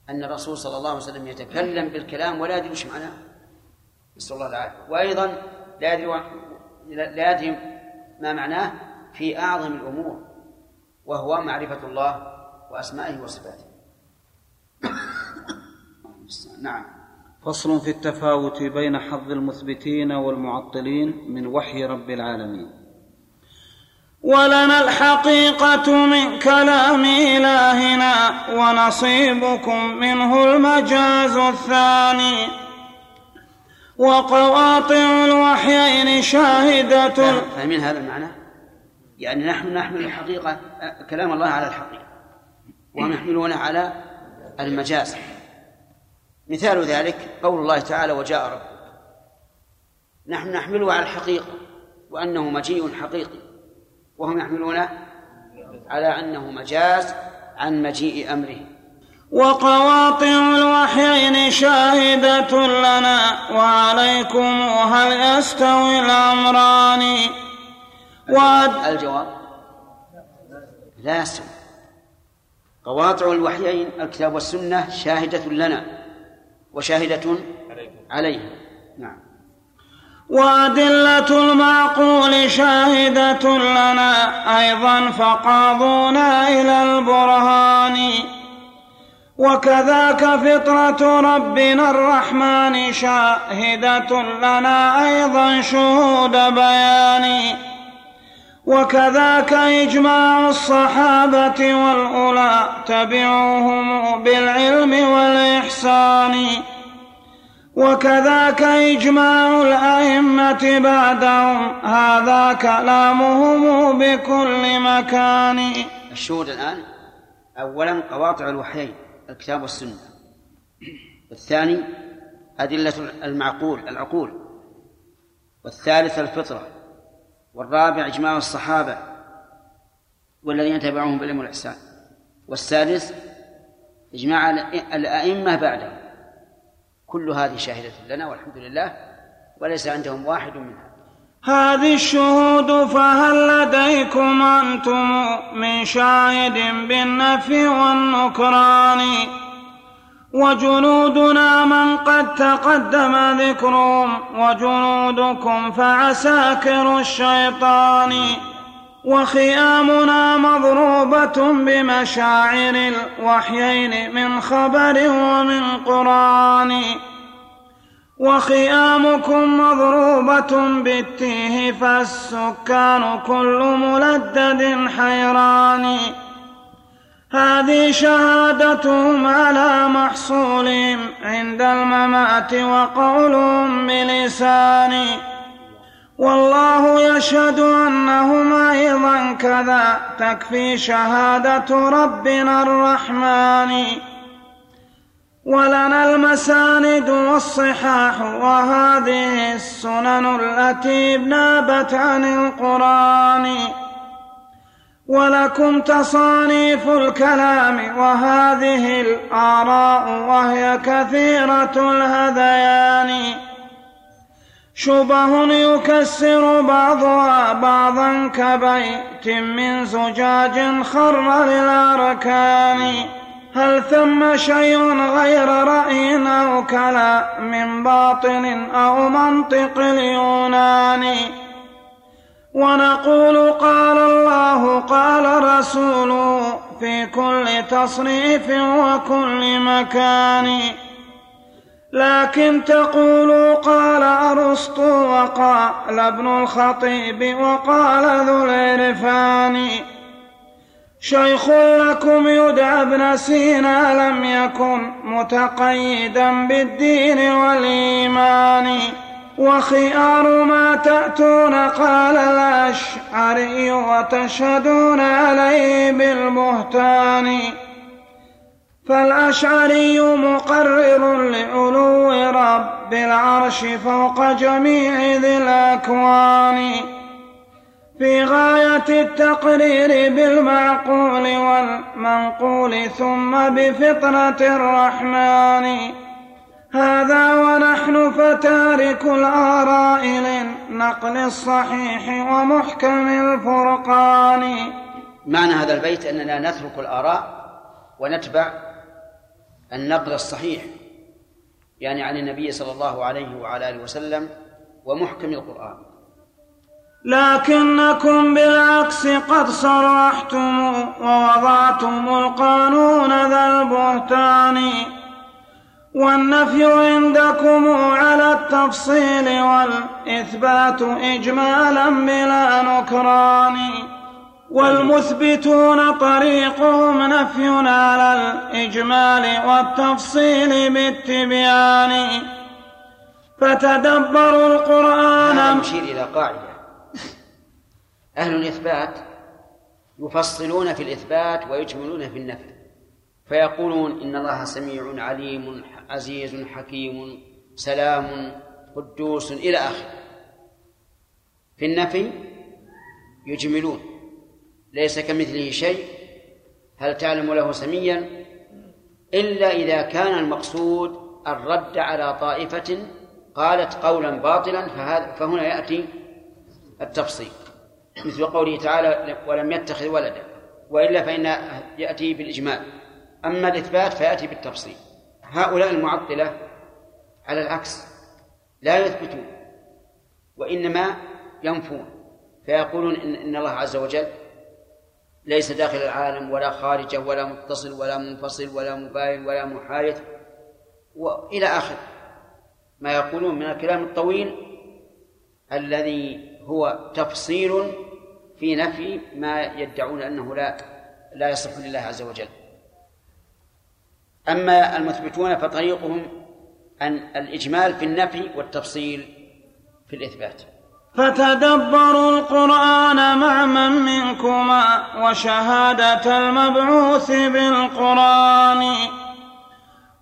أن الرسول صلى الله عليه وسلم يتكلم بالكلام ولا يدري وش معناه. نسأل الله العافية. وأيضا لا يدري لا يدري ما معناه في أعظم الأمور وهو معرفة الله وأسمائه وصفاته. نعم. فصل في التفاوت بين حظ المثبتين والمعطلين من وحي رب العالمين. ولنا الحقيقة من كلام إلهنا ونصيبكم منه المجاز الثاني. وقواطع الوحيين شاهدة. فاهمين هذا المعنى؟ يعني نحن نحمل الحقيقة كلام الله على الحقيقة. وهم يحملونه على المجاز. مثال ذلك قول الله تعالى وجاء ربك. نحن نحمله على الحقيقة وأنه مجيء حقيقي. وهم يحملونه على أنه مجاز عن مجيء أمره. وقواطع الوحيين شاهدة لنا وعليكم هل يستوي الأمران؟ وعد الجواب لا يستوي. قواطع الوحيين الكتاب والسنة شاهدة لنا وشاهدة عليها نعم. وأدلة المعقول شاهدة لنا أيضا فقاضونا إلى البرهان. وكذاك فطرة ربنا الرحمن شاهدة لنا أيضا شهود بيان. وكذاك إجماع الصحابة والأولى تبعوهم بالعلم والإحسان. وكذاك إجماع الأئمة بعدهم. هذا كلامهم بكل مكان. الشهود الآن أولا قواطع الوحيين الكتاب والسنة. والثاني أدلة المعقول العقول. والثالث الفطرة. والرابع إجماع الصحابة والذين تبعوهم بالعلم والإحسان. والسادس إجماع الأئمة بعدهم. كل هذه شاهدة لنا والحمد لله وليس عندهم واحد منها. هذه الشهود فهل لديكم أنتم من شاهد بالنفي والنكران؟ وجنودنا من قد تقدم ذكرهم وجنودكم فعساكر الشيطان. وخيامنا مضروبة بمشاعر الوحيين من خبر ومن قرآن. وخيامكم مضروبة بالتيه فالسكان كل ملدد حيران. هذه شهادتهم على محصولهم عند الممات وقولهم بلسان. والله يشهد انهم أيضا كذا. تكفي شهادة ربنا الرحمن. ولنا المساند والصحاح وهذه السنن التي نابت عن القرآن. ولكم تصانيف الكلام وهذه الآراء وهي كثيرة الهذيان. شبه يكسر بعضها بعضا كبيت من زجاج خر للأركان. هل ثم شيء غير رأي أو كلام باطل أو منطق اليونان؟ ونقول قال الله قال رسوله في كل تصريف وكل مكان. لكن تقول قال أرسطو وقال ابن الخطيب وقال ذو العرفان. شيخ لكم يدعى ابن سينا لم يكن متقيدا بالدين والإيمان. وخيار ما تأتون قال الأشعري وتشهدون عليه بالبهتان. فالأشعري مقرر لعلو رب العرش فوق جميع ذي الأكوان. في غاية التقرير بالمعقول والمنقول ثم بفطرة الرحمن. هذا ونحن فتارك الآراء للنقل الصحيح ومحكم الفرقان. معنى هذا البيت أننا نترك الآراء ونتبع النقل الصحيح يعني عن النبي صلى الله عليه وعلى آله وسلم ومحكم القرآن. لكنكم بالعكس قد صرحتم ووضعتم القانون ذا البهتان والنفي عندكم على التفصيل والإثبات إجمالا بلا نكران. والمثبتون طريقهم نفي على الإجمال والتفصيل بالتبيان. فتدبروا القرآن. هذا يشير إلى قاعدة. أهل الإثبات يفصلون في الإثبات ويجملون في النفي. فيقولون إن الله سميع عليم عزيز حكيم سلام قدوس إلى آخره. في النفي يجملون. ليس كمثله شيء. هل تعلم له سميا؟ إلا إذا كان المقصود الرد على طائفة قالت قولا باطلا فهذا فهنا يأتي التفصيل. مثل قوله تعالى ولم يتخذ ولدا. وإلا فإن يأتي بالإجمال أما الإثبات فيأتي بالتفصيل. هؤلاء المعطلة على العكس لا يثبتون وإنما ينفون. فيقولون إن, إن الله عز وجل ليس داخل العالم ولا خارجه ولا متصل ولا منفصل ولا مباين ولا محايد وإلى آخر ما يقولون من الكلام الطويل الذي هو تفصيل في نفي ما يدعون أنه لا لا يصح لله عز وجل. أما المثبتون فطريقهم أن الإجمال في النفي والتفصيل في الإثبات. فتدبروا القرآن مع من منكما وشهادة المبعوث بالقرآن.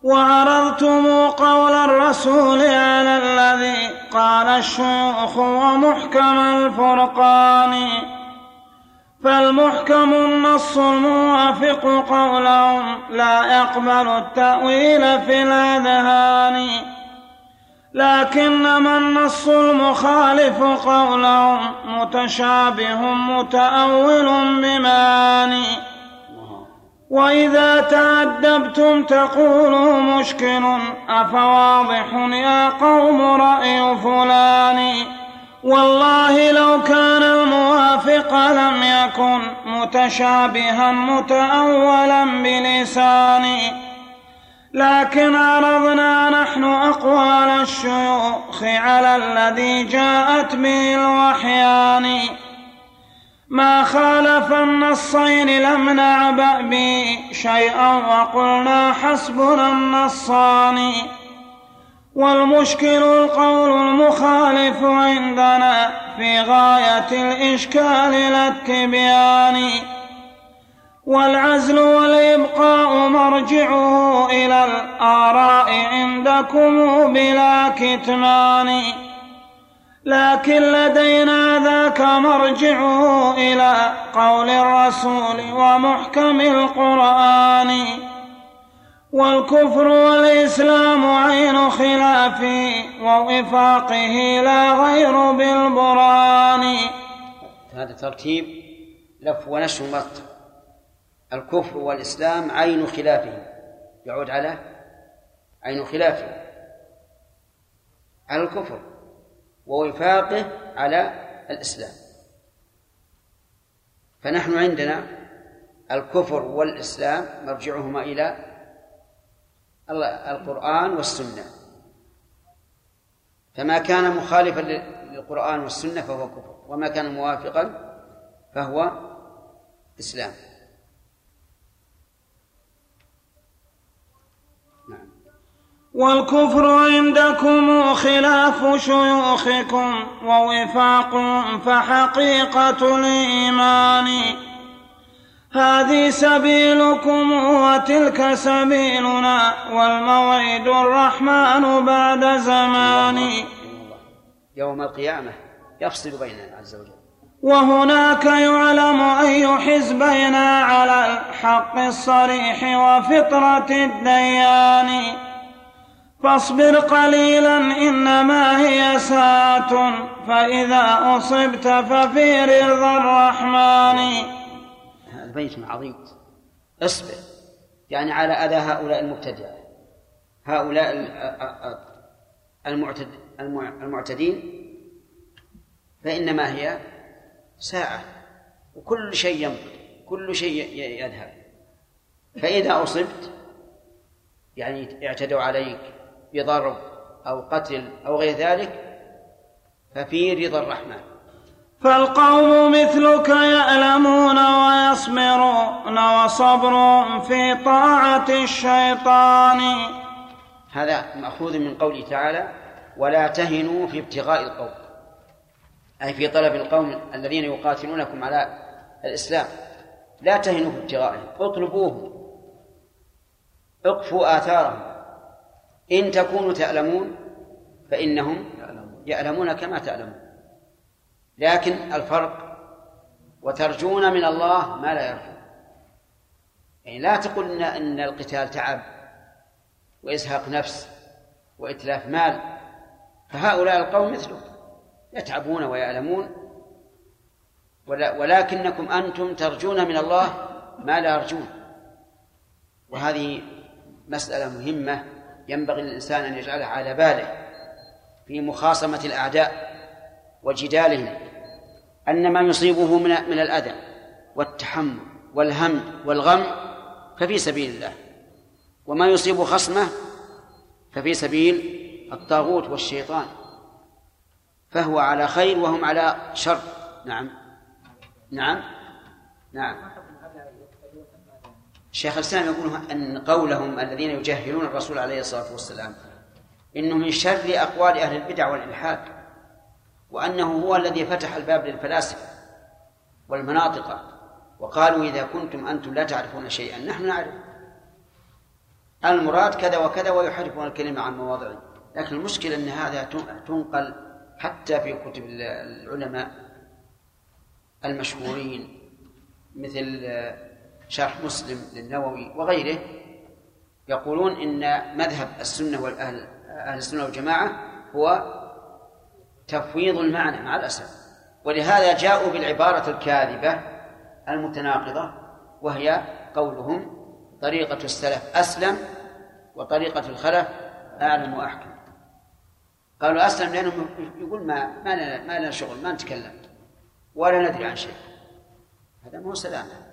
وعرضتم قول الرسول على الذي قال الشيوخ ومحكم الفرقان. فالمحكم النص الموافق قولهم لا يقبل التأويل في الأذهان. لكنما النص المخالف قولهم متشابه متأول بمعاني وإذا تأدبتم تقولوا مشكل أفواضح يا قوم رأي فلان. والله لو كان الموافق لم يكن متشابها متأولا بلساني. لكن عرضنا نحن أقوال الشيوخ على الذي جاءت به الوحيان. ما خالف النصين لم نعبأ به شيئا وقلنا حسبنا النصان. والمشكل القول المخالف عندنا في غاية الإشكال لا التبيان. والعزل والإبقاء مرجعه إلى الآراء عندكم بلا كتمان. لكن لدينا ذاك مرجعه إلى قول الرسول ومحكم القرآن. والكفر والإسلام عين خلافه ووفاقه لا غير بالبران هذا ترتيب لف ونشر مرتب الكفر والإسلام عين خلافه. يعود على عين خلافه. على الكفر ووفاقه على الإسلام. فنحن عندنا الكفر والإسلام مرجعهما إلى القرآن والسنة. فما كان مخالفا للقرآن والسنة فهو كفر وما كان موافقا فهو إسلام نعم. والكفر عندكم خلاف شيوخكم ووفاق فحقيقة الإيمان. هذه سبيلكم وتلك سبيلنا والموعد الرحمن بعد زمان. يوم القيامة يفصل بيننا عز وجل. وهناك يعلم أي حزبين على الحق الصريح وفطرة الديان. فاصبر قليلا إنما هي ساعة فإذا أصبت ففي رضا الرحمن. هذا بيت عظيم. اصبر. يعني على أذى هؤلاء المبتدعة هؤلاء المعتد المعتدين. فإنما هي ساعة. وكل شيء يمضي كل شيء يذهب. فإذا أصبت يعني اعتدوا عليك. بضرب أو قتل أو غير ذلك ففي رضا الرحمن. فالقوم مثلك يألمون ويصبرون وصبر في طاعة الشيطان. هذا مأخوذ من قوله تعالى ولا تهنوا في ابتغاء القوم أي في طلب القوم الذين يقاتلونكم على الإسلام لا تهنوا في ابتغائهم اطلبوهم اقفوا آثارهم. إن تكونوا تألمون فإنهم يألمون كما تألمون لكن الفرق وترجون من الله ما لا يرجون. يعني لا تقل إن القتال تعب وإزهاق نفس وإتلاف مال. فهؤلاء القوم مثلكم يتعبون ويألمون ولكنكم أنتم ترجون من الله ما لا يرجون. وهذه مسألة مهمة. ينبغي للإنسان أن يجعلها على باله في مخاصمة الأعداء وجدالهم أن ما يصيبه من من الأذى والتحمل والهم والغم ففي سبيل الله وما يصيب خصمه ففي سبيل الطاغوت والشيطان فهو على خير وهم على شر. نعم. نعم. نعم. الشيخ الإسلام يقول أن قولهم الذين يجهلون الرسول عليه الصلاة والسلام إنه من شر أقوال أهل البدع والإلحاد وأنه هو الذي فتح الباب للفلاسفة والمناطق وقالوا إذا كنتم أنتم لا تعرفون شيئا نحن نعرف. المراد كذا وكذا ويحرفون الكلمة عن مواضعه لكن المشكلة أن هذا تنقل حتى في كتب العلماء المشهورين مثل شرح مسلم للنووي وغيره يقولون إن مذهب السنة والأهل أهل السنة والجماعة هو تفويض المعنى مع الأسف. ولهذا جاءوا بالعبارة الكاذبة المتناقضة وهي قولهم طريقة السلف أسلم وطريقة الخلف أعلم وأحكم. قالوا أسلم لأنهم يقول ما ما لنا ما لنا شغل ما نتكلم ولا ندري عن شيء. هذا مو سلامة.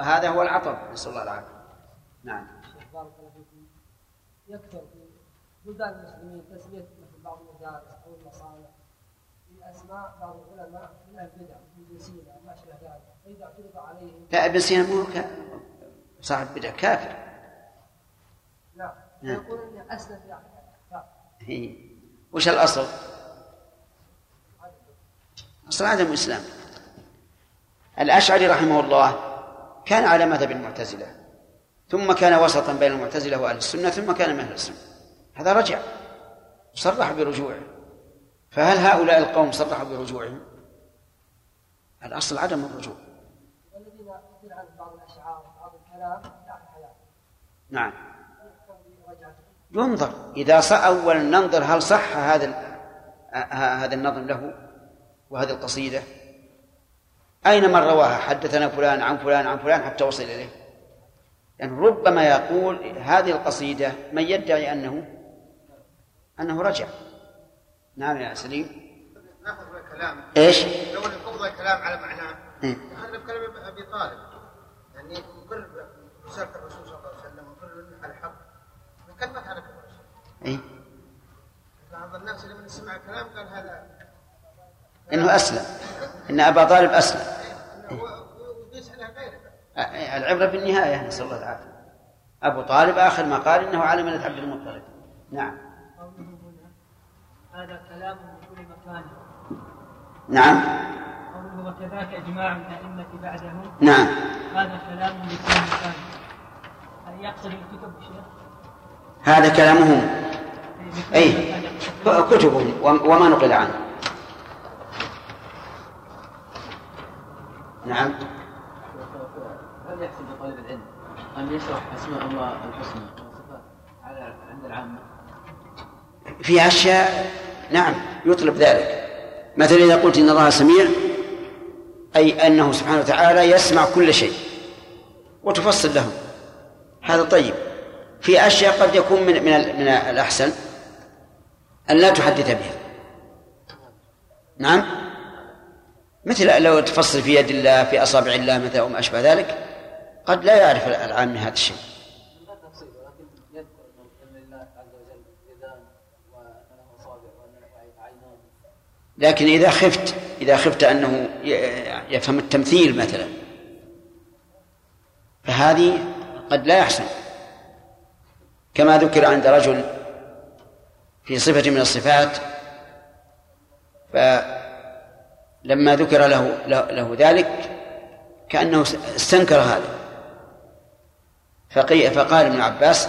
هذا هو العطب نسأل الله العافية. نعم. بارك الله فيكم. يكثر في بلدان المسلمين تسمية مثل بعض المدارس أو المصانع بأسماء بعض العلماء من البدع ابن سينا ما شابه ذلك. فإذا اعترض عليهم لا ابن سينا مو صاحب بدع كافر. نعم. يقول اني أسلم يعني وش الأصل؟ أصل عدم الإسلام. الأشعري رحمه الله كان على مذهب المعتزلة ثم كان وسطا بين المعتزلة وأهل السنة ثم كان من أهل السنة. هذا رجع صرح برجوعه. فهل هؤلاء القوم صرحوا برجوعهم؟ الأصل عدم الرجوع. والذين عن بعض الأشعار بعض الكلام نعم. ينظر. إذا صح أولا ننظر هل صح هذا هذا النظم له وهذه القصيدة؟ أين من رواها؟ حدثنا فلان عن فلان عن فلان حتى وصل إليه. يعني ربما يقول هذه القصيدة من يدعي أنه أنه رجع. نعم يا سليم. ناخذ الكلام. إيش؟ لو نقبض الكلام على معناه. إيه؟ اخذنا بكلام أبي طالب. يعني كل رسالة الرسول صلى الله عليه وسلم وكل على الحق كلمة على كل اي بعض الناس لما سمع الكلام قال هذا إنه أسلم. إن أبا طالب أسلم. العبرة بالنهاية نسأل الله العافية. أبو طالب آخر ما قال إنه على مله عبد المطلب نعم. هذا كلام من كل مكان. نعم. قوله وكذاك إجماع الأئمة بعدهم نعم. هذا كلام من كل مكان. هل يقصد الكتب شيخ؟ هذا كلامهم. أي كتبهم وما نقل عنه. نعم. هل يحسب لطالب العلم أن يشرح أسماء الله الحسنى على عند العامة؟ في أشياء نعم يطلب ذلك. مثلا إذا قلت إن الله سميع أي أنه سبحانه وتعالى يسمع كل شيء وتفصل له. هذا طيب. في أشياء قد يكون من من من الأحسن أن لا تحدث بها. نعم. مثل لو تفصل في يد الله في أصابع الله مثلا أو ما أشبه ذلك قد لا يعرف العام هذا الشيء. لكن إذا خفت إذا خفت أنه يفهم التمثيل مثلا فهذه قد لا يحسن كما ذكر عند رجل في صفة من الصفات فلما ذكر له له ذلك كأنه استنكر هذا. فقال ابن عباس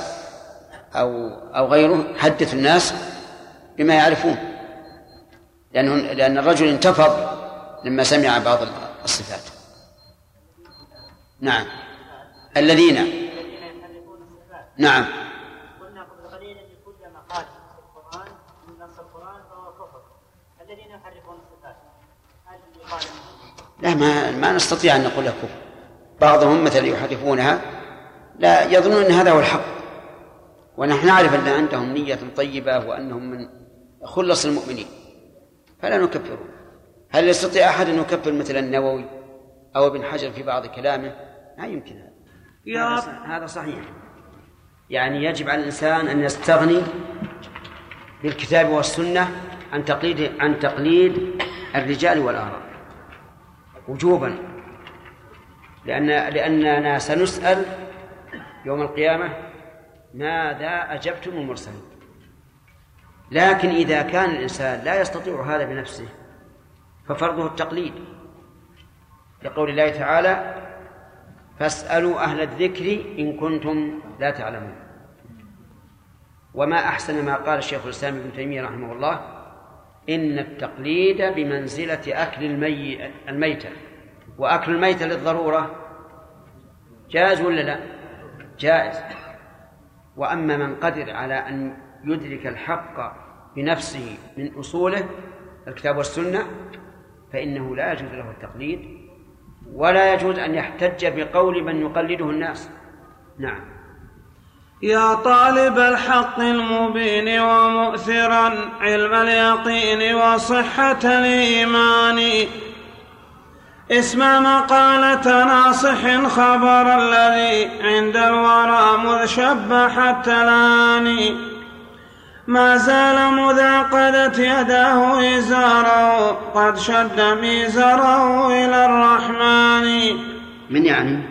أو أو غيره حدث الناس بما يعرفون. لأنه لأن الرجل انتفض لما سمع بعض الصفات. نعم. الذين. نعم قلنا قبل قليل ان كل ما قال في القران من نص القران فهو كفر الذين يحرفون الصفات هل يقال لا ما ما نستطيع أن نقول كفر بعضهم مثلا يحرفونها لا يظنون إن هذا هو الحق. ونحن نعرف أن عندهم نية طيبة وأنهم من خلص المؤمنين. فلا نكفرهم هل يستطيع أحد أن يكفر مثل النووي أو ابن حجر في بعض كلامه؟ لا يمكن هذا. هذا هذا صحيح. يعني يجب على الإنسان أن يستغني بالكتاب والسنة عن تقليد عن تقليد الرجال والاراء وجوبا. لأن لأننا سنسأل يوم القيامة ماذا أجبتم المرسلين. لكن إذا كان الإنسان لا يستطيع هذا بنفسه ففرضه التقليد. لقول الله تعالى فاسألوا أهل الذكر إن كنتم لا تعلمون. وما أحسن ما قال الشيخ الإسلام ابن تيمية رحمه الله إن التقليد بمنزلة أكل المي الميتة. وأكل الميتة للضرورة جائز ولا لا؟ جائز. وأما من قدر على أن يدرك الحق بنفسه من أصوله الكتاب والسنة فإنه لا يجوز له التقليد ولا يجوز أن يحتج بقول من يقلده الناس. نعم. يا طالب الحق المبين ومؤثرا علم اليقين وصحة الإيمان. اسمع مقالة ناصح خبر الذي عند الورى مذ شب حتى الآن ما زال مذا قدت يداه إزاره قد شد ميزره إلى الرحمن. من يعني؟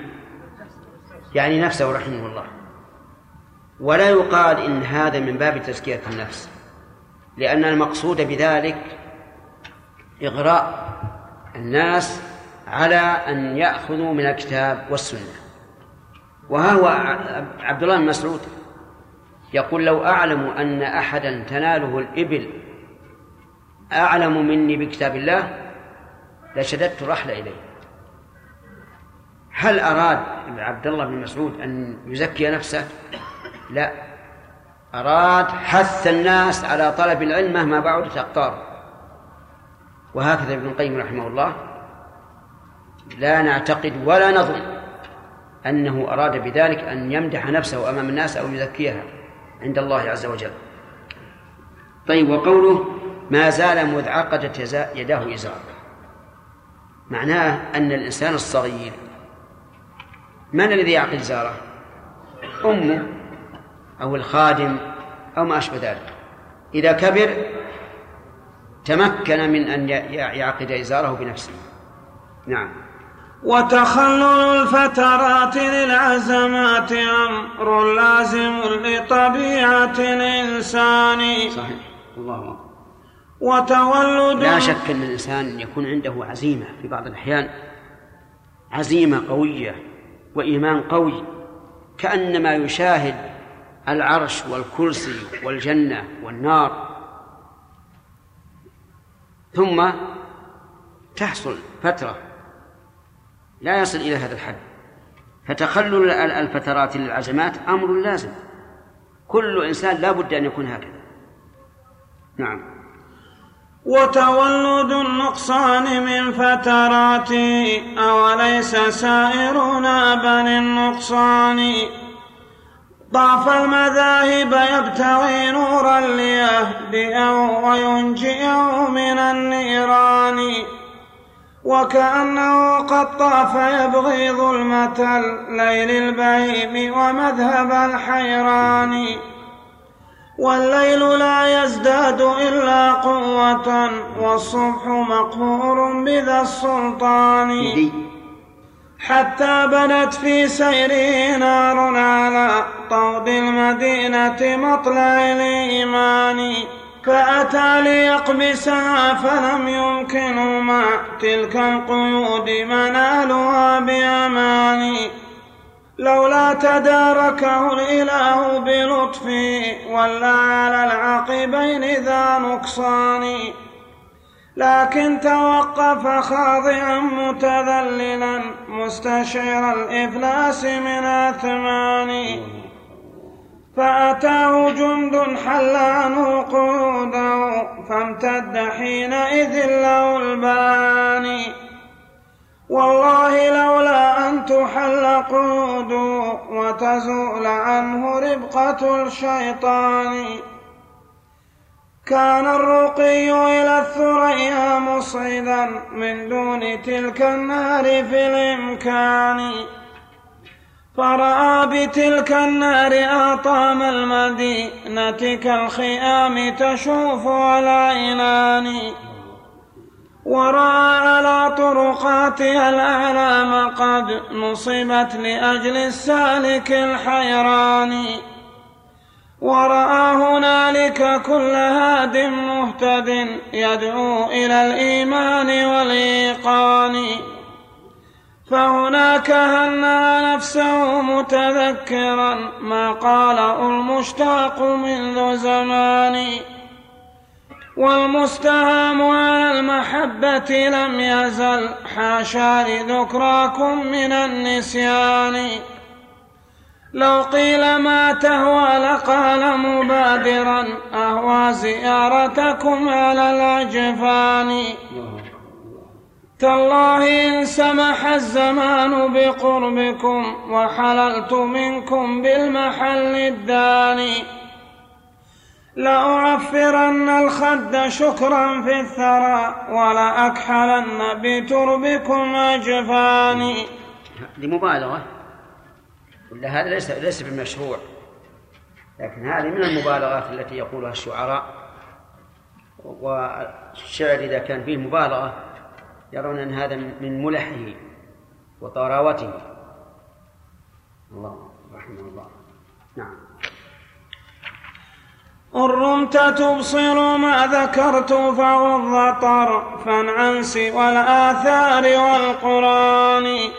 يعني نفسه رحمه الله. ولا يقال إن هذا من باب تزكية النفس لأن المقصود بذلك إغراء الناس على أن يأخذوا من الكتاب والسنة وها هو عبد الله بن مسعود يقول لو أعلم أن أحدا تناله الإبل أعلم مني بكتاب الله لشددت الرحل إليه هل أراد عبد الله بن مسعود أن يزكي نفسه؟ لا. أراد حث الناس على طلب العلم مهما بعدت أقطاره وهكذا ابن القيم رحمه الله. لا نعتقد ولا نظن أنه أراد بذلك أن يمدح نفسه أمام الناس أو يزكيها عند الله عز وجل. طيب وقوله ما زال مذ عقدت يداه إزار. معناه أن الإنسان الصغير من الذي يعقد إزاره؟ أمه. أو الخادم أو ما أشبه ذلك. إذا كبر تمكن من أن يعقد إزاره بنفسه. نعم. وتخلل الفترات للعزمات أمر لازم لطبيعة الإنسان. صحيح. الله أكبر. وتولد لا شك أن الإنسان يكون عنده عزيمة في بعض الأحيان. عزيمة قوية وإيمان قوي كأنما يشاهد العرش والكرسي والجنة والنار. ثم تحصل فترة لا يصل إلى هذا الحد. فتخلل ال- الفترات للعزمات أمر لازم. كل إنسان لا بد أن يكون هكذا. نعم. وتولد النقصان من فتراته أوليس سائرنا بني النقصان؟ ضعف المذاهب يبتغي نورا ليهدئه وينجئه من النيران. وكأنه قد طاف يبغي ظلمة الليل البهيم ومذهب الحيران. والليل لا يزداد إلا قوة والصبح مقهور بذا السلطان. حتى بنت في سيره نار على طود المدينة مطلع الإيمان فأتى ليقبسها فلم يمكن مع تلك القيود منالها بأمان. لولا تداركه الإله بلطفه ولا على العقبين ذا نقصان. لكن توقف خاضعا متذللا مستشعر الإفلاس من أثمان فأتاه جند حل عنه قيوده فامتد حينئذ له الباني. والله لولا أن تحل قيوده وتزول عنه ربقة الشيطان. كان الرقي إلى الثريا مصعدا من دون تلك النار في الإمكان. فرأى بتلك النار أطام المدينة كالخيام تشوف العينان ورأى على طرقاتها الأعلام قد نصبت لأجل السالك الحيران. ورأى هنالك كل هاد مهتد يدعو إلى الإيمان والإيقان. فهناك هنأ نفسه متذكرا ما قاله المشتاق منذ زمان. والمستهام على المحبة لم يزل حاشا لذكراكم من النسيان. لو قيل ما تهوى لقال مبادرا أهوى زيارتكم على الأجفان. تالله إن سمح الزمان بقربكم وحللت منكم بالمحل الداني. لأعفرن الخد شكرا في الثرى ولأكحلن بتربكم أجفاني. لمبالغة ولا هذا ليس ليس بالمشروع لكن هذه من المبالغات التي يقولها الشعراء. والشعر إذا كان فيه مبالغة يرون أن هذا من ملحه وطراوته الله رحمه الله. نعم. إن رمت تبصر ما ذكرت فغض طرفا عن سوى الآثار والقرآن.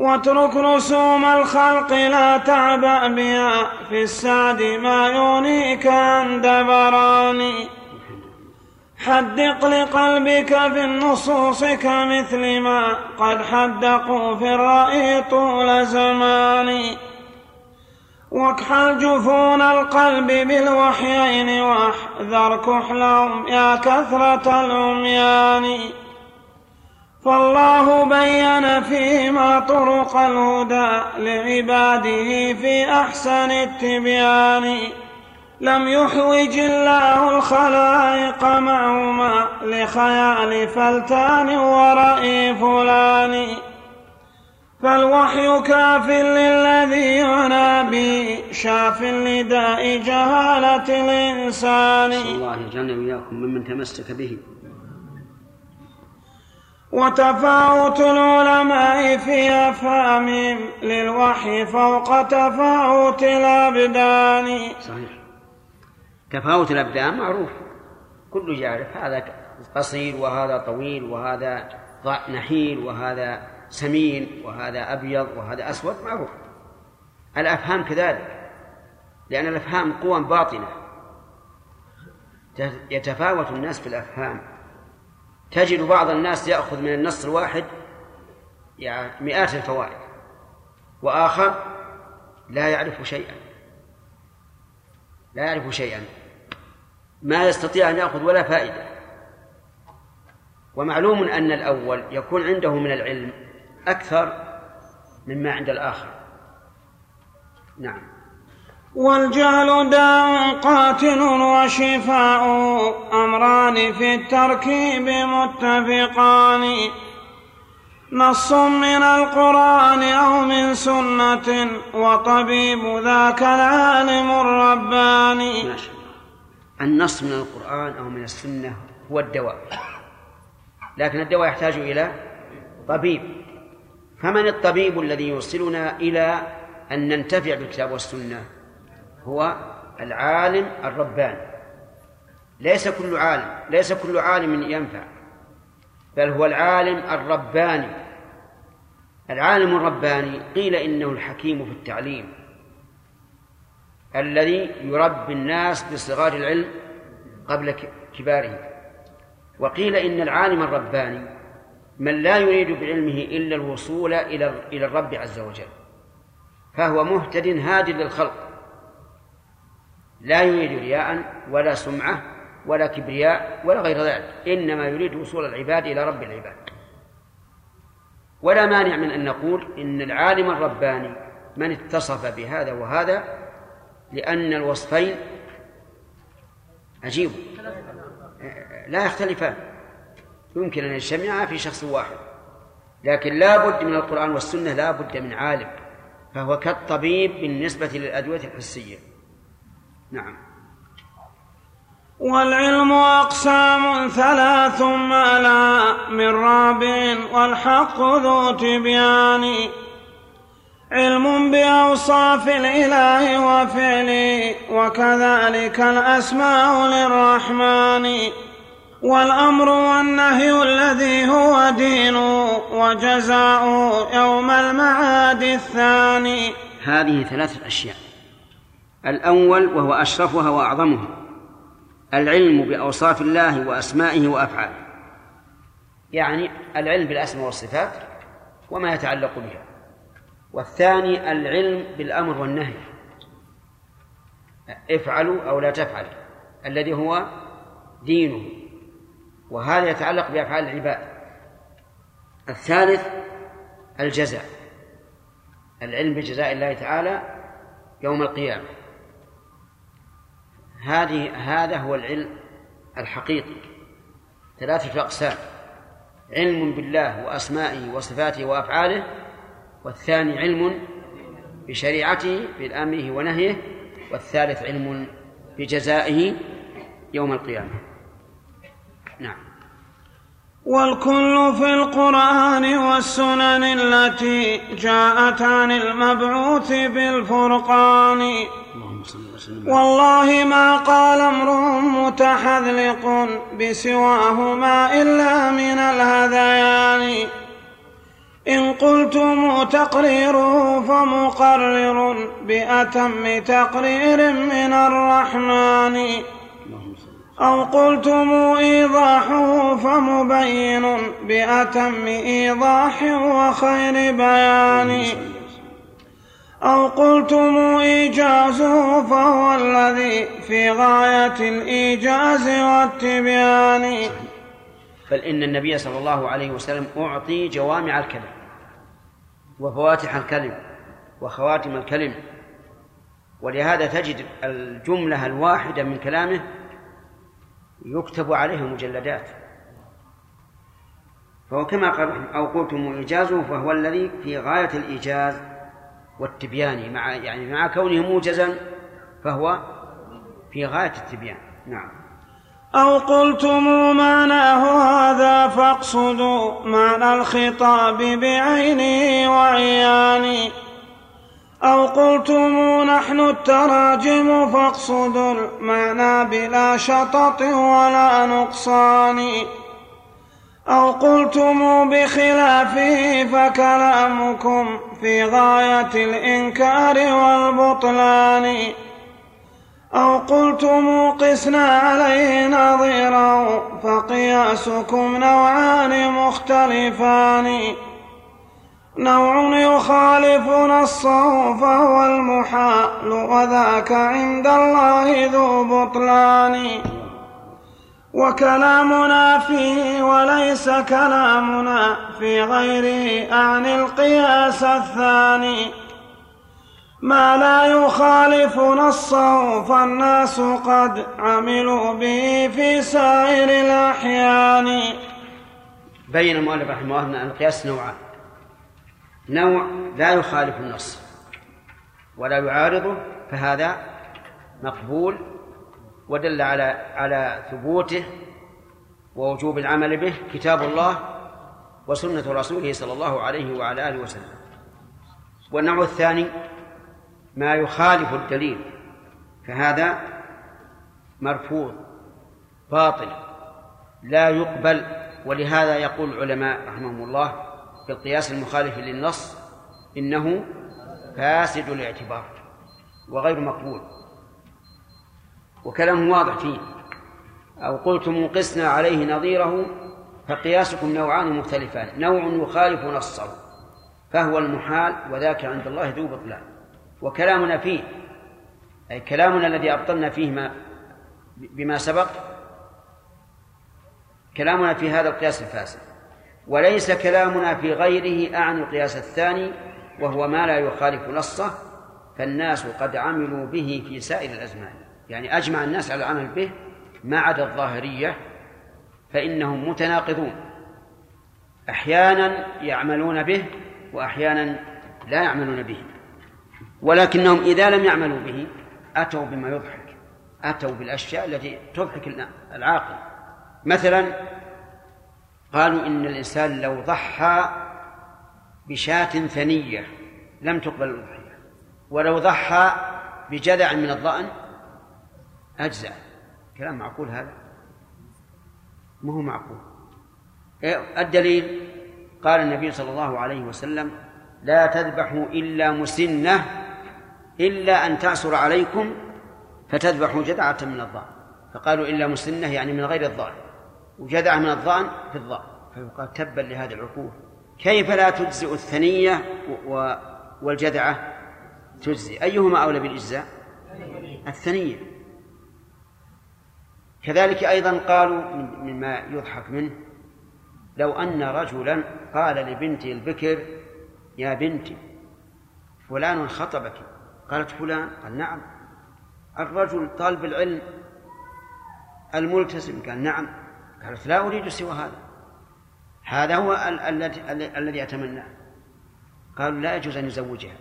واترك رسوم الخلق لا تعبأ بها في السعد ما يغنيك عن دبران. حدق لقلبك في النصوص كمثل ما قد حدقوا في الرأي طول زمان. واكحل جفون القلب بالوحيين واحذر كحلهم يا كثرة العميان. فالله بين فيما طرق الهدى لعباده في أحسن التبيان. لم يحوج الله الخلائق معهما لخيال فلتان ورأي فلان. فالوحي كاف للذي ينابي شاف لداء جهالة الإنسان. الله يجعلنا وإياكم ممن تمسك به. وتفاوت العلماء في أفهامهم للوحي فوق تفاوت الأبدان. صحيح. تفاوت الأبدان معروف. كل يعرف هذا قصير وهذا طويل وهذا نحيل وهذا سمين وهذا أبيض وهذا أسود معروف. الأفهام كذلك لأن الأفهام قوى باطنة. يتفاوت الناس في الأفهام. تجد بعض الناس يأخذ من النص الواحد يعني مئات الفوائد وآخر لا يعرف شيئا. لا يعرف شيئا. ما يستطيع أن يأخذ ولا فائدة. ومعلوم أن الأول يكون عنده من العلم أكثر مما عند الآخر. نعم. والجهل داء قاتل وشفاء أمران في التركيب متفقان نص من القرآن أو من سنة وطبيب ذاك العالم الرباني ماشي. النص من القرآن أو من السنة هو الدواء. لكن الدواء يحتاج إلى طبيب. فمن الطبيب الذي يوصلنا إلى أن ننتفع بالكتاب والسنة؟ هو العالم الرباني. ليس كل عالم ليس كل عالم ينفع بل هو العالم الرباني. العالم الرباني قيل إنه الحكيم في التعليم. الذي يربي الناس بصغار العلم قبل كباره وقيل إن العالم الرباني من لا يريد بعلمه إلا الوصول إلى إلى الرب عز وجل. فهو مهتد هاد للخلق. لا يريد رياء ولا سمعة ولا كبرياء ولا غير ذلك. إنما يريد وصول العباد إلى رب العباد. ولا مانع من أن نقول إن العالم الرباني من اتصف بهذا وهذا لأن الوصفين عجيب. لا يختلفان. يمكن أن يجتمعا في شخص واحد. لكن لا بد من القرآن والسنة لا بد من عالم. فهو كالطبيب بالنسبة للأدوية الحسية. نعم. والعلم أقسام ثلاث ما لا من رابع والحق ذو تبيان. علم بأوصاف الإله وفعله وكذلك الأسماء للرحمن. والأمر والنهي الذي هو دين وجزاء يوم المعاد الثاني. هذه ثلاثة أشياء. الأول وهو أشرفها وأعظمها العلم بأوصاف الله وأسمائه وأفعاله. يعني العلم بالأسماء والصفات وما يتعلق بها. والثاني العلم بالأمر والنهي. افعلوا أو لا تفعلوا الذي هو دينه. وهذا يتعلق بأفعال العباد. الثالث الجزاء العلم بجزاء الله تعالى يوم القيامة. هذه هذا هو العلم الحقيقي. ثلاثة أقسام علم بالله وأسمائه وصفاته وأفعاله والثاني علم بشريعته بأمره ونهيه والثالث علم بجزائه يوم القيامة. نعم. والكل في القرآن والسنن التي جاءت عن المبعوث بالفرقان. والله ما قال امرؤ متحذلق بسواهما إلا من الهذيان. إن قلتم تقريره فمقرر بأتم تقرير من الرحمن. أو قلتم إيضاحه فمبين بأتم إيضاح وخير بيان. أو قلتم إيجازه فهو الذي في غاية الإيجاز والتبيان. بل إن النبي صلى الله عليه وسلم أعطي جوامع الكلم وفواتح الكلم وخواتم الكلم ولهذا تجد الجملة الواحدة من كلامه يكتب عليها مجلدات. فهو كما قال أو قلتم إيجازه فهو الذي في غاية الإيجاز والتبيان مع يعني مع كونه موجزا فهو في غاية التبيان. نعم. أو قلتم معناه هذا فاقصدوا معنى الخطاب بعينه وعيانه أو قلتم نحن التراجم فاقصدوا المعنى بلا شطط ولا نقصان. أو قلتم بخلافه فكلامكم في غاية الإنكار والبطلان. أو قلتم قسنا عليه نظيرا فقياسكم نوعان مختلفان. نوع يخالف نصه فهو المحال وذاك عند الله ذو بطلان. وكلامنا فيه وليس كلامنا في غيره أعني القياس الثاني. ما لا يخالف نصه فالناس قد عملوا به في سائر الأحيان. بين المؤلف رحمه الله أن القياس نوعان نوع لا يخالف النص. ولا يعارضه فهذا مقبول ودل على على ثبوته ووجوب العمل به كتاب الله وسنة رسوله صلى الله عليه وعلى آله وسلم. والنوع الثاني ما يخالف الدليل فهذا مرفوض باطل لا يقبل ولهذا يقول العلماء رحمهم الله في القياس المخالف للنص إنه فاسد الاعتبار وغير مقبول. وكلامه واضح فيه. أو قلتم قسنا عليه نظيره فقياسكم نوعان مختلفان. نوع يخالف نصه فهو المحال وذاك عند الله ذو بطلان. وكلامنا فيه أي كلامنا الذي أبطلنا فيه ما بما سبق كلامنا في هذا القياس الفاسد. وليس كلامنا في غيره أعني القياس الثاني وهو ما لا يخالف نصه فالناس قد عملوا به في سائر الأزمان. يعني أجمع الناس على العمل به ما عدا الظاهرية فإنهم متناقضون. أحيانا يعملون به وأحيانا لا يعملون به. ولكنهم إذا لم يعملوا به أتوا بما يضحك أتوا بالأشياء التي تضحك العاقل. مثلا قالوا إن الإنسان لو ضحى بشاة ثنية لم تقبل الأضحية ولو ضحى بجذع من الضأن أجزع كلام معقول هذا؟ ما هو معقول. إيه، الدليل؟ قال النبي صلى الله عليه وسلم لا تذبحوا إلا مسنة إلا أن تعسر عليكم فتذبحوا جذعة من الضأن. فقالوا إلا مسنة يعني من غير الضأن وجذعة من الضأن في الضأن. فيقال تبا لهذه العقول. كيف لا تجزئ الثنية والجذعة تجزي أيهما أولى بالإجزاء؟ الثنية. كذلك أيضا قالوا مما يضحك منه لو أن رجلا قال لبنته البكر يا بنتي فلان خطبك. قالت فلان؟ قال نعم. الرجل طالب العلم الملتزم؟ قال نعم. قالت لا أريد سوى هذا. هذا هو الذي أتمناه. قالوا لا يجوز أن يزوجها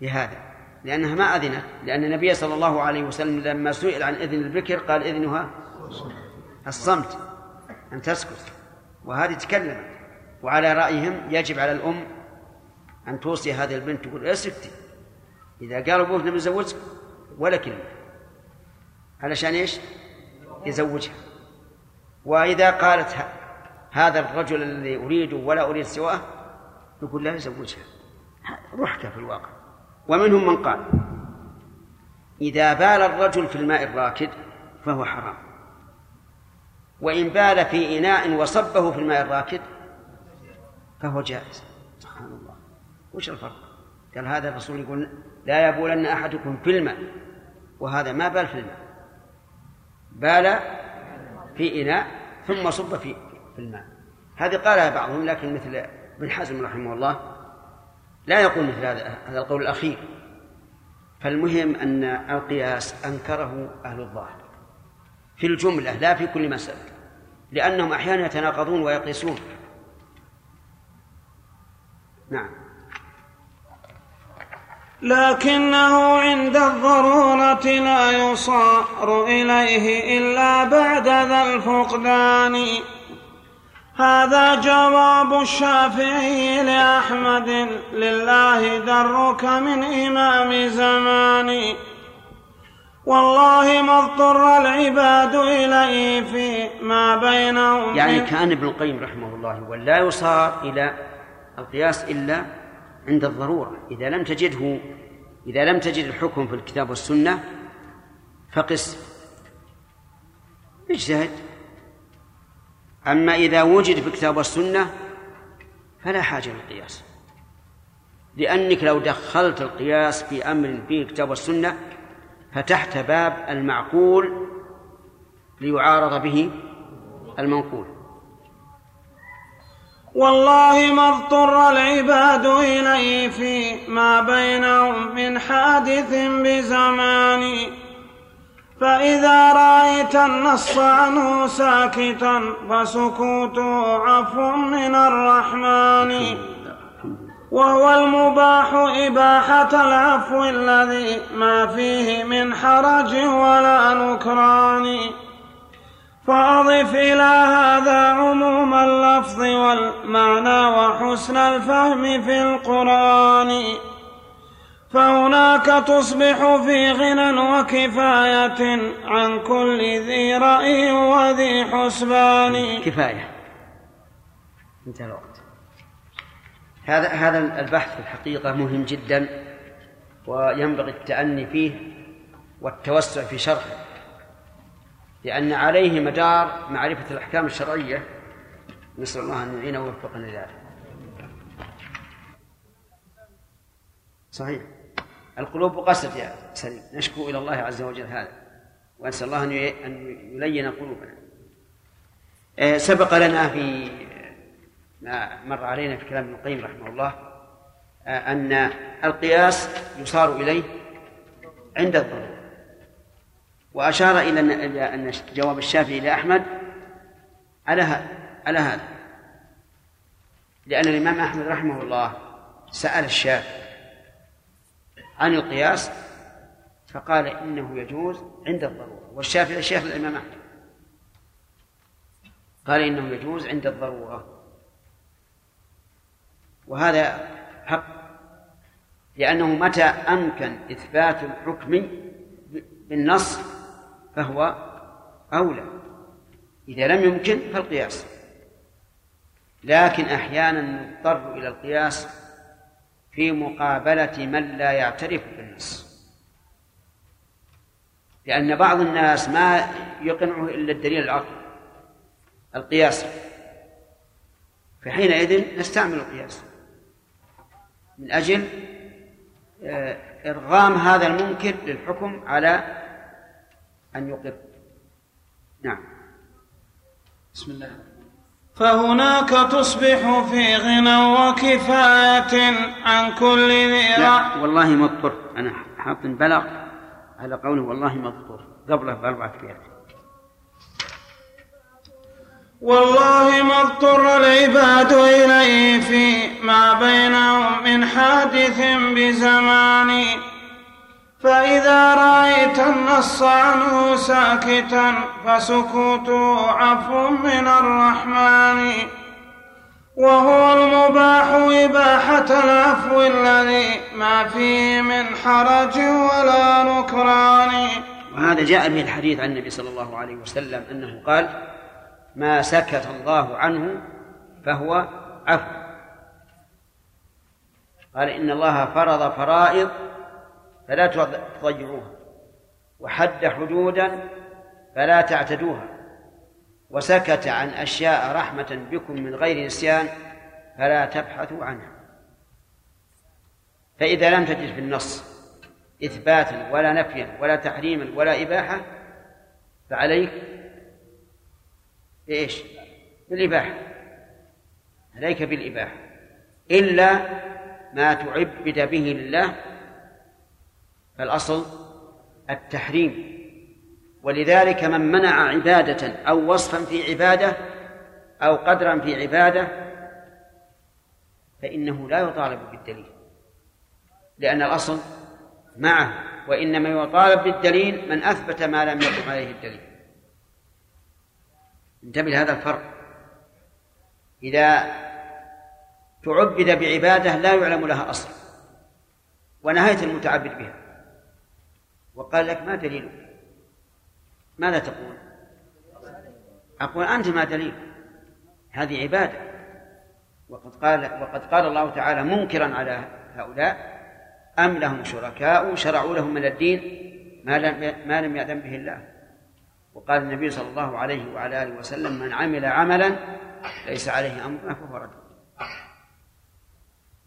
لهذا لأنها ما أذنت لأن النبي صلى الله عليه وسلم لما سئل عن إذن البكر قال إذنها الصمت أن تسكت. وهذه تكلمت وعلى رأيهم يجب على الأم أن توصي هذه البنت تقول اسكتي إذا قال أبوك نبي نزوجك ولا كلمة. علشان إيش؟ يزوجها. وإذا قالت هذا الرجل الذي أريده ولا أريد سواه يقول لا يزوجها. رحت في الواقع. ومنهم من قال إذا بال الرجل في الماء الراكد فهو حرام. وإن بال في إناء وصبه في الماء الراكد فهو جائز. سبحان الله. وش الفرق؟ قال هذا الرسول يقول لا يبولن أحدكم في الماء وهذا ما بال في الماء. بال في إناء ثم صب في في الماء. هذه قالها بعضهم لكن مثل ابن حزم رحمه الله لا يقول مثل هذا هذا القول الأخير. فالمهم أن القياس أنكره أهل الظاهر. في الجملة لا في كل مسألة. لأنهم أحيانا يتناقضون ويقيسون. نعم. لكنه عند الضرورة لا يصار إليه إلا بعد ذا الفقدان. هذا جواب الشافعي لأحمد. لله درك من إمام زماني. والله ما اضطر العباد إليه في ما بينهم. يعني كان ابن القيم رحمه الله ولا يصار إلى القياس إلا عند الضرورة. إذا لم تجده إذا لم تجد الحكم في الكتاب والسنة فقس. اجتهد. أما إذا وجد في الكتاب والسنة فلا حاجة للقياس. لأنك لو دخلت القياس في أمر فيه الكتاب والسنة فتحت باب المعقول ليعارض به المنقول. والله ما اضطر العباد إليه في ما بينهم من حادث بزمان. فإذا رأيت النص عنه ساكتا فسكوته عفو من الرحمن. وهو المباح إباحة العفو الذي ما فيه من حرج ولا نكران. فأضف إلى هذا عموم اللفظ والمعنى وحسن الفهم في القرآن. فهناك تصبح في غنى وكفاية عن كل ذي رأي وذي حسبان. كفاية. انتهى الوقت. هذا هذا البحث في الحقيقة مهم جدا وينبغي التأني فيه والتوسع في شرحه لأن عليه مدار معرفة الأحكام الشرعية. نسأل الله أن يعينه ويوفقنا لذلك. صحيح. القلوب قست يا سليم. نشكو إلى الله عز وجل هذا. وأسأل الله أن يلين قلوبنا. آه، سبق لنا في ما مر علينا في كلام ابن القيم رحمه الله آه، أن القياس يصار إليه عند الضرورة. وأشار إلى أن جواب الشافعي لأحمد على هذا على هذا. لأن الإمام أحمد رحمه الله سأل الشافعي عن القياس فقال إنه يجوز عند الضرورة. والشافعي شيخ الإمام أحمد. قال إنه يجوز عند الضرورة. وهذا حق لأنه متى أمكن إثبات الحكم بالنص فهو أولى. إذا لم يمكن فالقياس. لكن أحيانا نضطر إلى القياس في مقابلة من لا يعترف بالنص. لأن بعض الناس ما يقنعه إلا الدليل العقل القياس. فحينئذ نستعمل القياس. من أجل آه، إرغام هذا المنكر للحكم على أن يقر. نعم. بسم الله. فهناك تصبح في غنى وكفاية عن كل ذي لا والله مضطر. أنا حاط بلغ على قوله والله مضطر. قبله بأربعة أيام والله ما اضطر العباد إليه في ما بينهم من حادث بزمان. فإذا رأيت النص عنه ساكتا فسكوته عفو من الرحمن. وهو المباح إباحة العفو الذي ما فيه من حرج ولا نكران. وهذا جاء به الحديث عن النبي صلى الله عليه وسلم أنه قال ما سكت الله عنه فهو عفو. قال إن الله فرض فرائض فلا تضيعوها. وحد حدودا فلا تعتدوها. وسكت عن أشياء رحمة بكم من غير نسيان فلا تبحثوا عنها. فإذا لم تجد في النص إثباتا ولا نفيا ولا تحريما ولا إباحة فعليك بإيش؟ بالإباحة. عليك بالإباحة. إلا ما تعبد به لله فالأصل التحريم. ولذلك من منع عبادة أو وصفا في عبادة أو قدرا في عبادة فإنه لا يطالب بالدليل. لأن الأصل معه وإنما يطالب بالدليل من أثبت ما لم يقم عليه الدليل. انتبه لهذا الفرق. إذا تعبد بعبادة لا يعلم لها أصل ونهيت المتعبد بها. وقال لك ما دليلك ماذا تقول؟ أقول أنت ما دليل. هذه عبادة. وقد قال وقد قال الله تعالى منكرا على هؤلاء أم لهم شركاء شرعوا لهم من الدين ما لم ما لم يأذن به الله. وقال النبي صلى الله عليه وعلى آله وسلم من عمل عملا ليس عليه أمرنا فهو رد.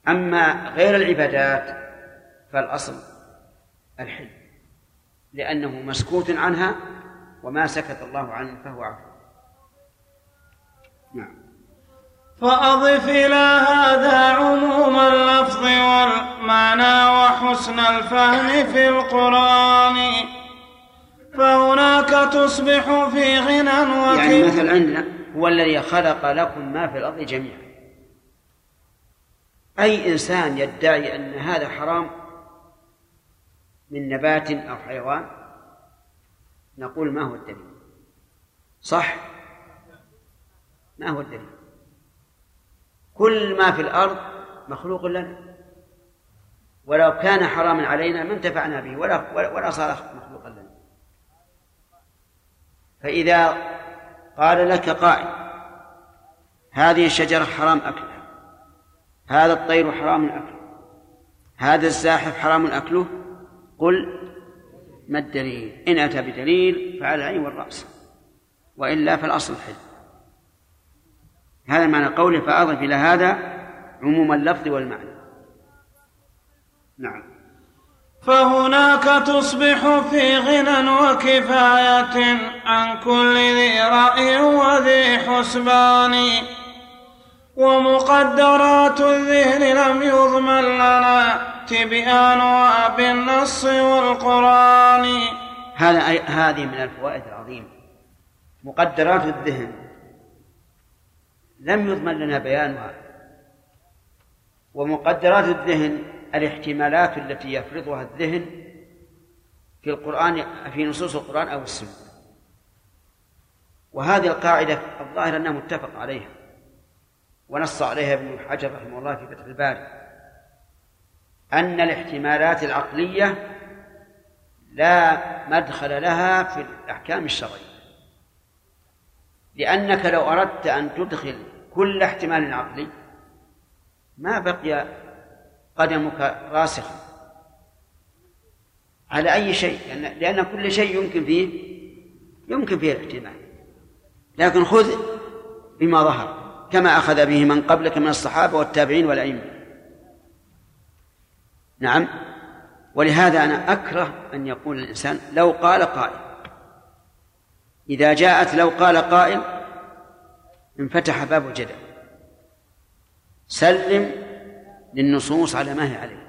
أما غير العبادات فالأصل الحل. لأنه مسكوت عنها وما سكت الله عنه فهو عفو. نعم. فأضف إلى هذا عموم اللفظ والمعنى وحسن الفهم في القرآن. فهناك تصبح في غنى يعني وكبر مثل عندنا هو الذي خلق لكم ما في الأرض جميعا. أي إنسان يدعي أن هذا حرام من نبات أو حيوان نقول ما هو الدليل؟ صح؟ ما هو الدليل؟ كل ما في الأرض مخلوق لنا. ولو كان حراما علينا ما انتفعنا به ولا ولا صار مخلوقا لنا. فإذا قال لك قائل هذه الشجرة حرام أكلها هذا الطير حرام أكله هذا الزاحف حرام أكله قل ما الدليل؟ إن أتى بدليل فعلى العين والرأس وإلا فالأصل الحل. هذا معنى قوله فأضف إلى هذا عموم اللفظ والمعنى. نعم. فهناك تصبح في غنى وكفاية عن كل ذي رأي وذي حسبان ومقدرات الذهن لم يضمن لنا. تبيانها بالنص والقرآن. هذا أي- هذه من الفوائد العظيمة. مقدرات الذهن. لم يضمن لنا بيانها. ومقدرات الذهن الاحتمالات التي يفرضها الذهن في القرآن في نصوص القرآن أو السنة. وهذه القاعدة الظاهر أنها متفق عليها. ونص عليها ابن حجر رحمه الله في فتح الباري. أن الاحتمالات العقلية لا مدخل لها في الأحكام الشرعية. لأنك لو أردت أن تدخل كل احتمال عقلي ما بقي قدمك راسخا على أي شيء لأن, لأن كل شيء يمكن فيه يمكن فيه الاحتمال. لكن خذ بما ظهر كما أخذ به من قبلك من الصحابة والتابعين والأئمة. نعم. ولهذا أنا أكره أن يقول الإنسان لو قال قائل. إذا جاءت لو قال قائل انفتح باب الجدل. سلم للنصوص على ما هي عليه.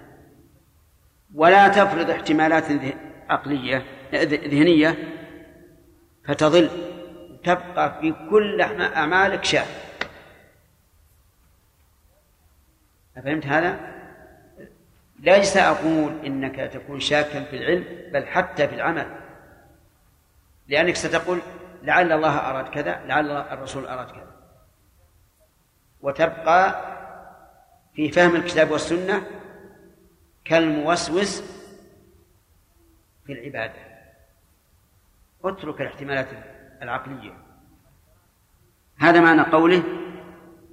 ولا تفرض احتمالات عقلية ذهنية فتضل تبقى في كل أعما- أعمالك شاك أفهمت هذا؟ ليس أقول إنك تكون شاكا في العلم بل حتى في العمل. لأنك ستقول لعل الله أراد كذا لعل الرسول أراد كذا. وتبقى في فهم الكتاب والسنة كالموسوس في العبادة. اترك الاحتمالات العقلية. هذا معنى قوله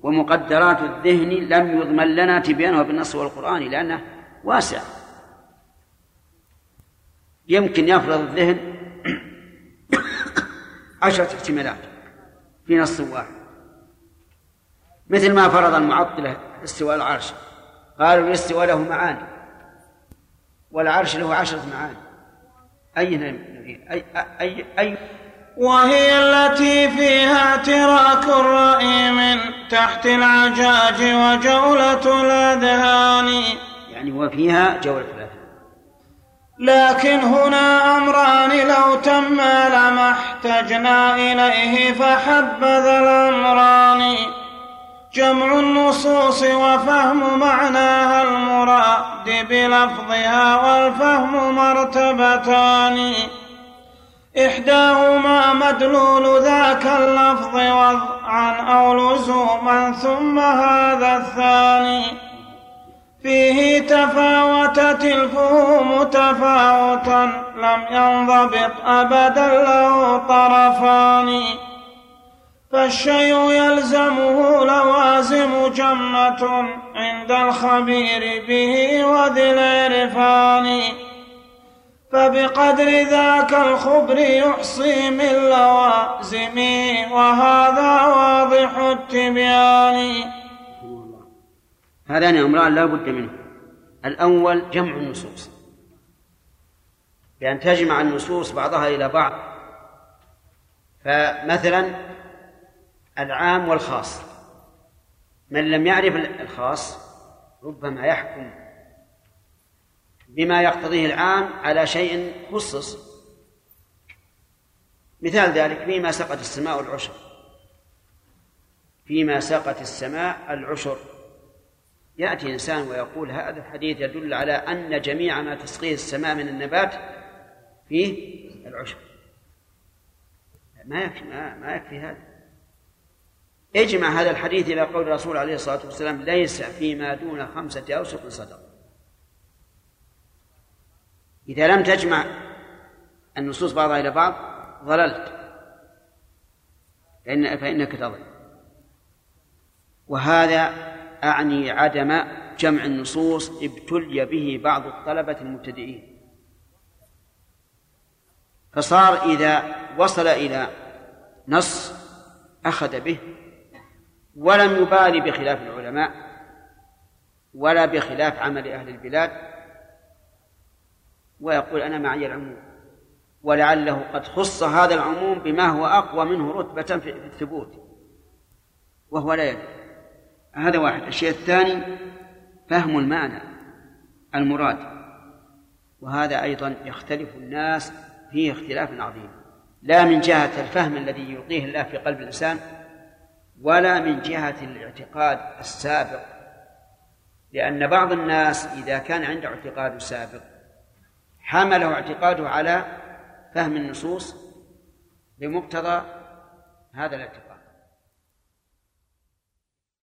ومقدرات الذهن لم يضمن لنا تبيانها بالنص والقرآن لأنه واسع. يمكن يفرض الذهن عشرة احتمالات في نص واحد. مثل ما فرض المعطلة استواء العرش. قالوا الاستواء له معاني. والعرش له عشرة معاني. أي أي أي أي وهي التي فيها اعتراك الرأي من تحت العجاج وجولة الأذهان. يعني وفيها جولة الأذهان لكن هنا أمران لو تما لما احتجنا إليه فحبذا الأمران. جمع النصوص وفهم معناها المراد بلفظها والفهم مرتبتان. إحداهما مدلول ذاك اللفظ وضعا أو لزوما ثم هذا الثاني. فيه تفاوتت الفهوم تفاوتا لم ينضبط أبدا له طرفان. فالشيء يلزمه لوازم جمة عند الخبير به وذي العرفان فبقدر ذاك الخبر يحصي من لوازمه وهذا واضح التبيان. هذان أمران لا بد منه. الأول جمع النصوص. بأن تجمع النصوص بعضها إلى بعض. فمثلا العام والخاص. من لم يعرف الخاص ربما يحكم بما يقتضيه العام على شيء خصص. مثال ذلك فيما سقط السماء العشر. فيما سقط السماء العشر. يأتي إنسان ويقول هذا الحديث يدل على أن جميع ما تسقيه السماء من النبات فيه العشر ما يكفي ما, ما يكفي هذا. اجمع هذا الحديث إلى قول الرسول عليه الصلاة والسلام ليس فيما دون خمسة أوسق صدق إذا لم تجمع النصوص بعضها إلى بعض ضللت. فإن فإنك تضل. وهذا أعني عدم جمع النصوص ابتلي به بعض الطلبة المبتدئين. فصار إذا وصل إلى نص أخذ به ولم يبالي بخلاف العلماء ولا بخلاف عمل أهل البلاد ويقول أنا معي العموم ولعله قد خص هذا العموم بما هو أقوى منه رتبة في الثبوت وهو لا يدري. هذا واحد. الشيء الثاني فهم المعنى المراد. وهذا أيضا يختلف الناس فيه اختلاف عظيم. لا من جهة الفهم الذي يلقيه الله في قلب الإنسان ولا من جهة الاعتقاد السابق. لأن بعض الناس إذا كان عنده اعتقاد سابق حمله اعتقاده على فهم النصوص بمقتضى هذا الاعتقاد.